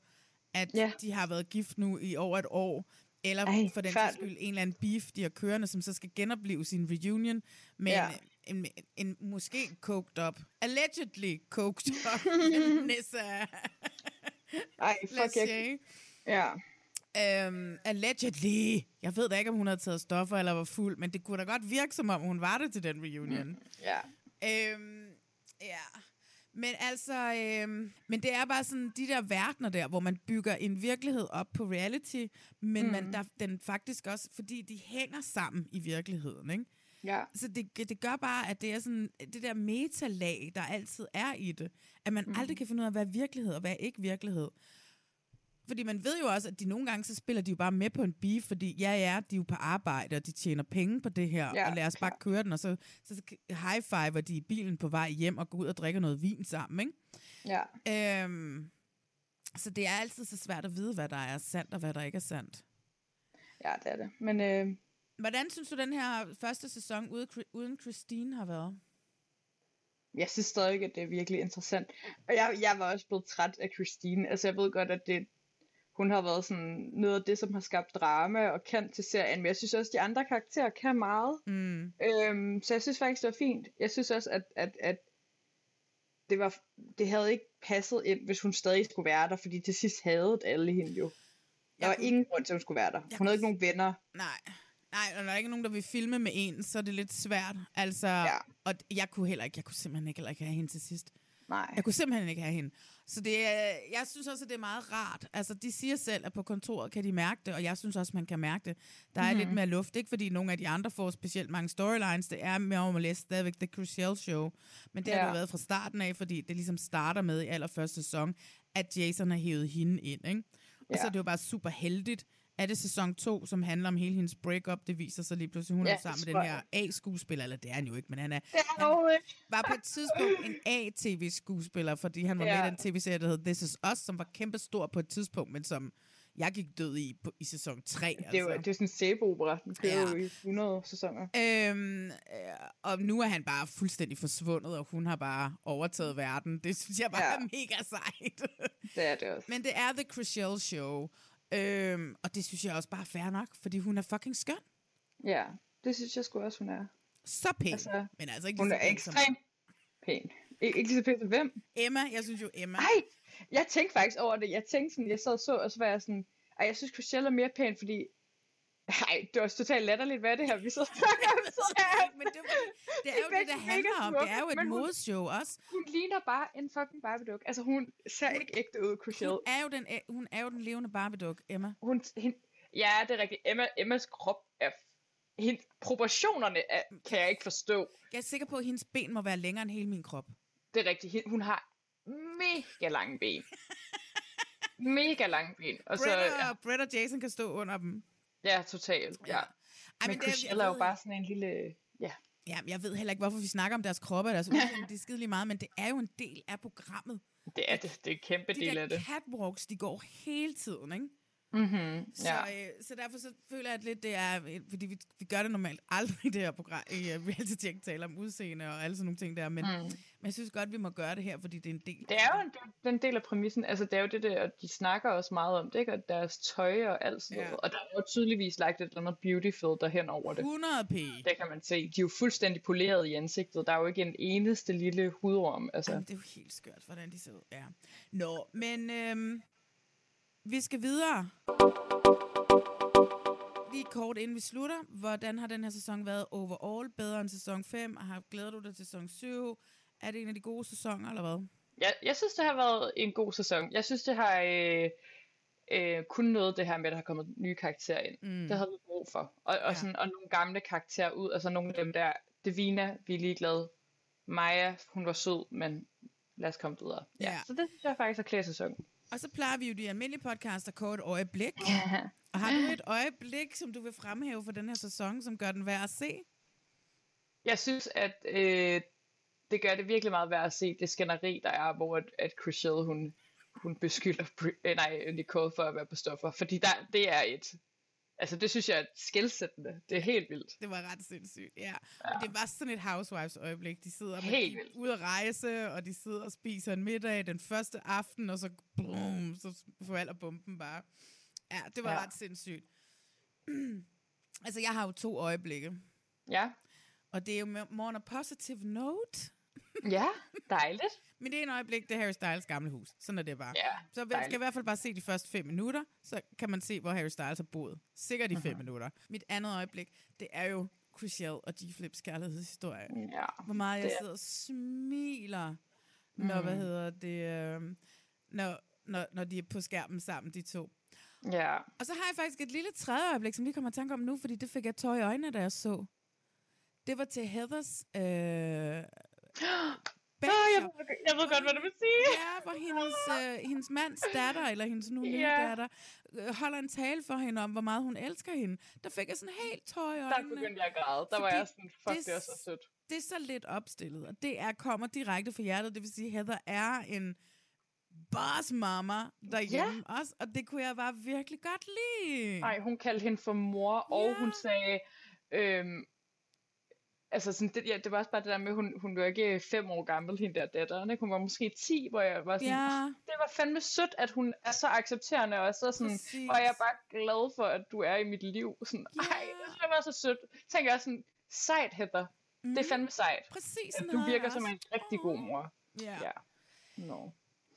at Ja. de har været gift nu i over et år, eller Ej, for den forfærdeligt. skyld en eller anden beef, de har kørende, som så skal genopleve sin reunion med Ja. ja. en, en, en, måske coked up, allegedly coked up *laughs* Nessa Ej, fuck, jeg, ja. Um, allegedly. Jeg ved da ikke, om hun havde taget stoffer eller var fuld, men det kunne da godt virke, som om hun var det til den reunion. Mm. Ja. Um, ja. Men altså, øhm, men det er bare sådan de der verdener der, hvor man bygger en virkelighed op på reality, men mm. man, der, den faktisk også, fordi de hænger sammen i virkeligheden, ikke? Ja. Så det, det gør bare, at det er sådan det der metalag, der altid er i det, at man mm. aldrig kan finde ud af, hvad er virkelighed og hvad er ikke virkelighed. Fordi man ved jo også, at de nogle gange, så spiller de jo bare med på en beef, fordi ja, ja, de er jo på arbejde, og de tjener penge på det her, Ja, og lad os bare køre den, og så, så high-fiver de i bilen på vej hjem og går ud og drikker noget vin sammen, ikke? Ja. Øhm, så det er altid så svært at vide, hvad der er sandt, og hvad der ikke er sandt. Ja, det er det. Men øh, Hvordan synes du, den her første sæson uden, uden Christine har været? jeg synes stadig, at det er virkelig interessant. Og jeg, jeg var også blevet træt af Christine. Altså, jeg ved godt, at det, hun har været sådan noget af det, som har skabt drama og kan til serien. Men jeg synes også, at de andre karakterer kan meget. Mm. Øhm, så jeg synes faktisk, det var fint. Jeg synes også, at, at, at det, var, det havde ikke passet ind, hvis hun stadig skulle være der, fordi til sidst havde alle hende jo. Der Jeg var kunne- ingen grund til, at hun skulle være der. Jeg Hun havde ikke nogen venner. Nej. Nej, og når der er ikke nogen, der vil filme med en, så er det lidt svært. Altså, Ja. og jeg kunne heller ikke, jeg kunne simpelthen ikke, heller ikke have hende til sidst. Nej. Jeg kunne simpelthen ikke have hende. Så det er, jeg synes også, at det er meget rart. Altså, de siger selv, at på kontoret kan de mærke det, og jeg synes også, man kan mærke det. Der er Mhm. lidt mere luft, ikke fordi nogle af de andre får specielt mange storylines. Det er mere om at læse stadigvæk The Crucial Show. Men det har Ja. det været fra starten af, fordi det ligesom starter med i allerførste sæson, at Jason har hævet hende ind, ikke? Og Ja. så er det jo bare super heldigt, er det sæson 2, som handler om hele hendes breakup. Det viser sig lige pludselig, hun Ja, er sammen med den her A-skuespiller, eller det er han jo ikke, men han er, ikke. var på et tidspunkt en A-tv-skuespiller, fordi han var Ja. med i den tv-serie, der hed This Is Us, som var kæmpe stor på et tidspunkt, men som jeg gik død i på, i sæson 3. Det er jo det er sådan en sæbeopera. Den kører Ja. jo i 100 sæsoner. Øhm, øh, og nu er han bare fuldstændig forsvundet, og hun har bare overtaget verden. Det synes jeg bare ja. Er mega sejt. Det er det også. Men det er The Crucial Show. Øhm, og det synes jeg også bare er fair nok, fordi hun er fucking skøn. Ja, det synes jeg sgu også, hun er. Så pæn. Altså, men altså ikke Hun er pæn som- ekstremt pæn. Ik- ikke lige så pæn som hvem? Emma, jeg synes jo Emma. Ej, jeg tænkte faktisk over det. Jeg tænkte sådan, jeg sad og så, og så var jeg sådan, ej, jeg synes Chriselle er mere pæn, fordi... *laughs* Ej, det var også totalt latterligt, hvad det her, vi så snakker om? *laughs* Så men det, det er jo det, mega handler om. Det er jo et modeshow også. Hun ligner bare en fucking Barbie-duk. Altså, hun ser ikke ægte ud, Chriselle. Hun er jo den, hun er jo den levende Barbie-duk, Emma. Hun, hende, ja, det er rigtigt. Emma, Emmas krop er... Hende, proportionerne er, kan jeg ikke forstå. Jeg er sikker på, at hendes ben må være længere end hele min krop. Det er rigtigt. Hun har mega lange ben. *laughs* mega lange ben. Og så, Brett ja, og, Brett og Jason kan stå under dem. Ja, totalt. Ja. Ej, men, men det er- jo bare sådan en lille... Ja. Ja, jeg ved heller ikke, hvorfor vi snakker om deres kroppe deres udseende. Det er skide lige meget, men det er jo en del af programmet. Det er det. Det er en kæmpe De del af det. catwalks, de går hele tiden, ikke? Mm-hmm. Så, Ja. øh, så derfor så føler jeg, at lidt det er, øh, fordi vi, vi gør det normalt aldrig i det her program, i uh, reality check taler om udseende og alle sådan nogle ting der, men, Mm. men jeg synes godt, vi må gøre det her, fordi det er en del. Det er jo en, del- den del af præmissen. Altså, det er jo det der, og de snakker også meget om det, ikke? Og deres tøj og alt sådan Ja. noget. Og der er jo tydeligvis lagt et eller andet beauty filter hen over det. 100 p. Det kan man se. De er jo fuldstændig poleret i ansigtet. Der er jo ikke en eneste lille hudorm. Altså. Jamen, det er jo helt skørt, hvordan de ser ud. Ja. Nå, men øhm, vi skal videre. Lige kort inden vi slutter. Hvordan har den her sæson været overall? Bedre end sæson 5? Har glæder du dig til sæson 7? Er det en af de gode sæsoner, eller hvad? Jeg, jeg synes, det har været en god sæson. Jeg synes, det har øh, øh, kun noget det her med, at der har kommet nye karakterer ind. Mm. Det havde vi brug for. Og, og, sådan, og nogle gamle karakterer ud. Altså nogle af dem der. Devina, vi er ligeglade. Maja, hun var sød, men lad os komme videre. Ja. Så det synes jeg faktisk er klæde sæsonen. Og så plejer vi jo de almindelige podcaster kort øjeblik. Og har du et øjeblik, som du vil fremhæve for den her sæson, som gør den værd at se? Jeg synes, at øh, det gør det virkelig meget værd at se det skænderi, der er, hvor at, at Chriselle, hun, hun beskylder øh, nej, Nicole for at være på stoffer. Fordi der, det er et... Altså, det synes jeg er skældsættende. Det er helt vildt. Det var ret sindssygt, ja. ja. Og det var sådan et housewives øjeblik. De sidder med, Helt de er vildt. ude at rejse, og de sidder og spiser en middag den første aften, og så, boom, så falder bomben bare. Ja, det var ja. Ret sindssygt. *clears throat* altså, jeg har jo to øjeblikke. Ja. Og det er jo med- on a positive note. Ja, dejligt. Men det er en øjeblik, det er Harry Styles gamle hus. Sådan er det bare. Ja, så man skal i hvert fald bare se de første fem minutter, så kan man se, hvor Harry Styles har boet. Sikkert i fem Mhm. minutter. Mit andet øjeblik, det er jo Chriselle og G-Flips kærlighedshistorie. Ja, Hvor meget jeg det er- sidder og smiler, når, hvad Mm. hedder det, øh, når, når, når de er på skærmen sammen, de to. Ja. Og så har jeg faktisk et lille tredje øjeblik, som lige kommer i tanke om nu, fordi det fik jeg tøj i øjnene, da jeg så. Det var til Heathers... Øh, *gasps* *gasps* Åh, jeg, ved, jeg ved godt, hvad du vil sige. Ja, hvor hendes, *laughs* øh, hendes mands datter, eller hendes nu nye Ja. datter, øh, holder en tale for hende om, hvor meget hun elsker hende. Der fik jeg sådan helt tøj i Der øjnene. begyndte jeg at græde. Der var jeg sådan, fuck, det, det er så sødt. Det er så lidt opstillet, og det er, kommer direkte fra hjertet. Det vil sige, Heather er en boss mama derhjemme ja. også, og det kunne jeg bare virkelig godt lide. Nej, hun kaldte hende for mor, og hun sagde... Øhm, altså, sådan, det, ja, det var også bare det der med, hun, hun var ikke fem år gammel, hende der datteren. Ikke? Hun var måske 10, hvor jeg var sådan... Ja. "Ah, Det var fandme sødt, at hun er så accepterende, og så sådan... Præcis. Og jeg er bare glad for, at du er i mit liv. Sådan, Ja. ej, det var så sødt. Tænker jeg sådan, sejt, Heather. Mm. Det er fandme sejt. Præcis, At du virker som en rigtig god mor. Ja. Ja. No.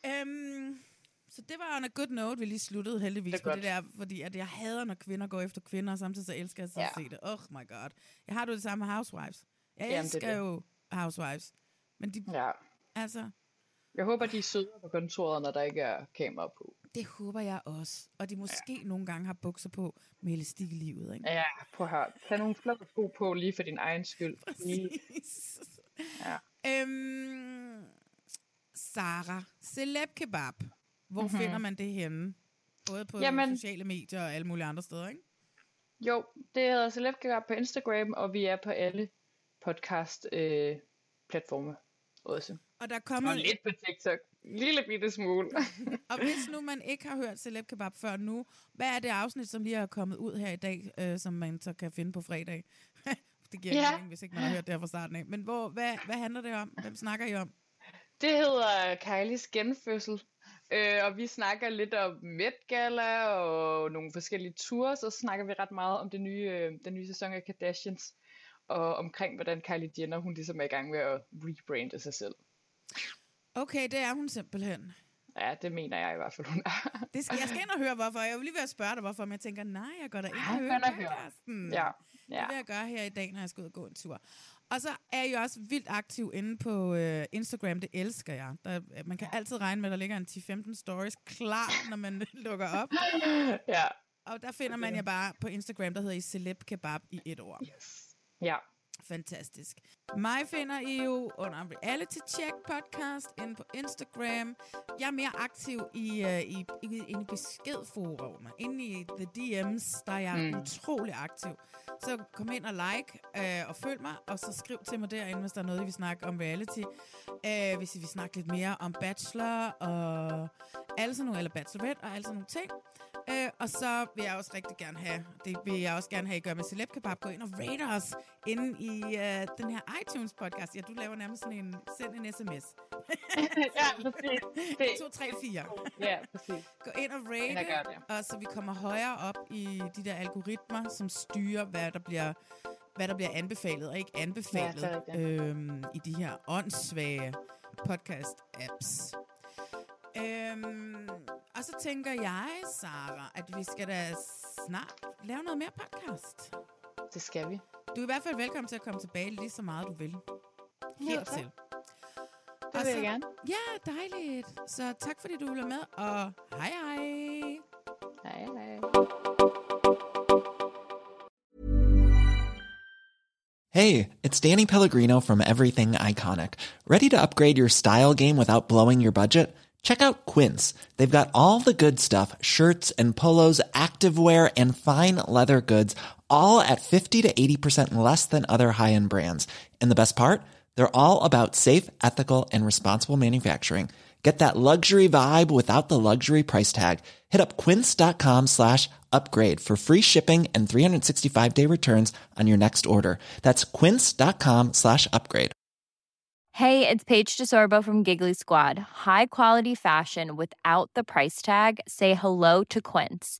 Øhm, så det var on a good note, vi lige sluttede heldigvis Det på det godt. der, fordi at jeg hader, når kvinder går efter kvinder, og samtidig så elsker jeg så at Ja. se det. Oh my god. Jeg har du det samme med Housewives. Jeg Jamen, det er elsker det. jo Housewives. Men de, Ja. altså, Jeg håber, de er søde på kontoret, når der ikke er kamera på. Det håber jeg også. Og de måske ja. nogle gange har bukser på med elastik i livet, ikke? Ja, prøv at høre. Tag nogle flotte sko på lige for din egen skyld. Præcis. Ja. Øhm, Sara, celeb kebab. Hvor Mhm. mm-hmm. finder man det henne? Både på Jamen- sociale medier og alle mulige andre steder, ikke? Jo, det hedder Celeb Kebab på Instagram, og vi er på alle podcast øh, også. Og der er kommet... Og lidt på TikTok. Lille bitte smule. *laughs* Og hvis nu man ikke har hørt celeb kebab før nu, hvad er det afsnit, som lige er kommet ud her i dag, øh, som man så kan finde på fredag? *laughs* det giver ja. mening, hvis ikke man har hørt det her fra starten af. Men hvor, hvad, hvad handler det om? Hvem snakker I om? Det hedder Kylies genfødsel. Øh, og vi snakker lidt om Met Gala og nogle forskellige ture, så snakker vi ret meget om det nye, øh, den nye sæson af Kardashians, og omkring hvordan Kylie Jenner, hun ligesom er i gang med at rebrande sig selv. Okay, det er hun simpelthen. Ja, det mener jeg i hvert fald, hun er. *laughs* Det skal, jeg skal ind og høre, hvorfor. Jeg vil lige ved at spørge dig, hvorfor, men jeg tænker, nej, jeg går da ind og Ja, hører podcasten. Ja, Det ja. vil jeg gøre her i dag, når jeg skal ud og gå en tur. Og så er jeg også vildt aktiv inde på øh, Instagram. Det elsker jeg. Der, man kan altid regne med, at der ligger en 10-15 stories klar, når man *laughs* lukker op. *laughs* ja. Og der finder man jer bare på Instagram, der hedder I Celeb Kebab i et ord. Yes. Ja. Fantastisk. Mig finder I jo under Reality Check podcast inde på Instagram. Jeg er mere aktiv i, uh, i, i, i beskedforum. Inde i The DM's, der er jeg Mm. utrolig aktiv. Så kom ind og like uh, og følg mig, og så skriv til mig derinde, hvis der er noget, vi vil snakke om reality. Uh, hvis I vil snakke lidt mere om Bachelor og alle sådan nogle, eller Bachelorette og alle sådan nogle ting. Uh, og så vil jeg også rigtig gerne have, det vil jeg også gerne have, I gør med Celeb Kebab, gå ind og rate os inde i uh, den her iTunes podcast. Ja, du laver nærmest sådan en, send en sms. *laughs* ja, præcis. Det, 2, 3, 4. ja, præcis. *laughs* Gå ind og gør rate, det. og så vi kommer højere op i de der algoritmer, som styrer, hvad der bliver, hvad der bliver anbefalet og ikke anbefalet Ja, det øhm, i de her åndssvage podcast-apps. Øhm, og så tænker jeg, Sara, at vi skal da snart lave noget mere podcast. Det skal vi. Du er i hvert fald velkommen til at komme tilbage lige så meget, du vil. Helt tak. til. Det Og vil jeg gerne. Ja, dejligt. Så tak fordi du ville med, og hej hej. Hej, hej. Hey, it's Danny Pellegrino from Everything Iconic. Ready to upgrade your style game without blowing your budget? Check out Quince. They've got all the good stuff shirts and polos, activewear, and fine leather goods, all at 50 to 80% less than other high end brands. And the best part? They're all about safe, ethical, and responsible manufacturing. Get that luxury vibe without the luxury price tag. Hit up quince.com slash upgrade for free shipping and 365 day returns on your next order. That's quince.com slash upgrade. Hey, it's Paige DeSorbo from Giggly Squad. High quality fashion without the price tag. Say hello to Quince.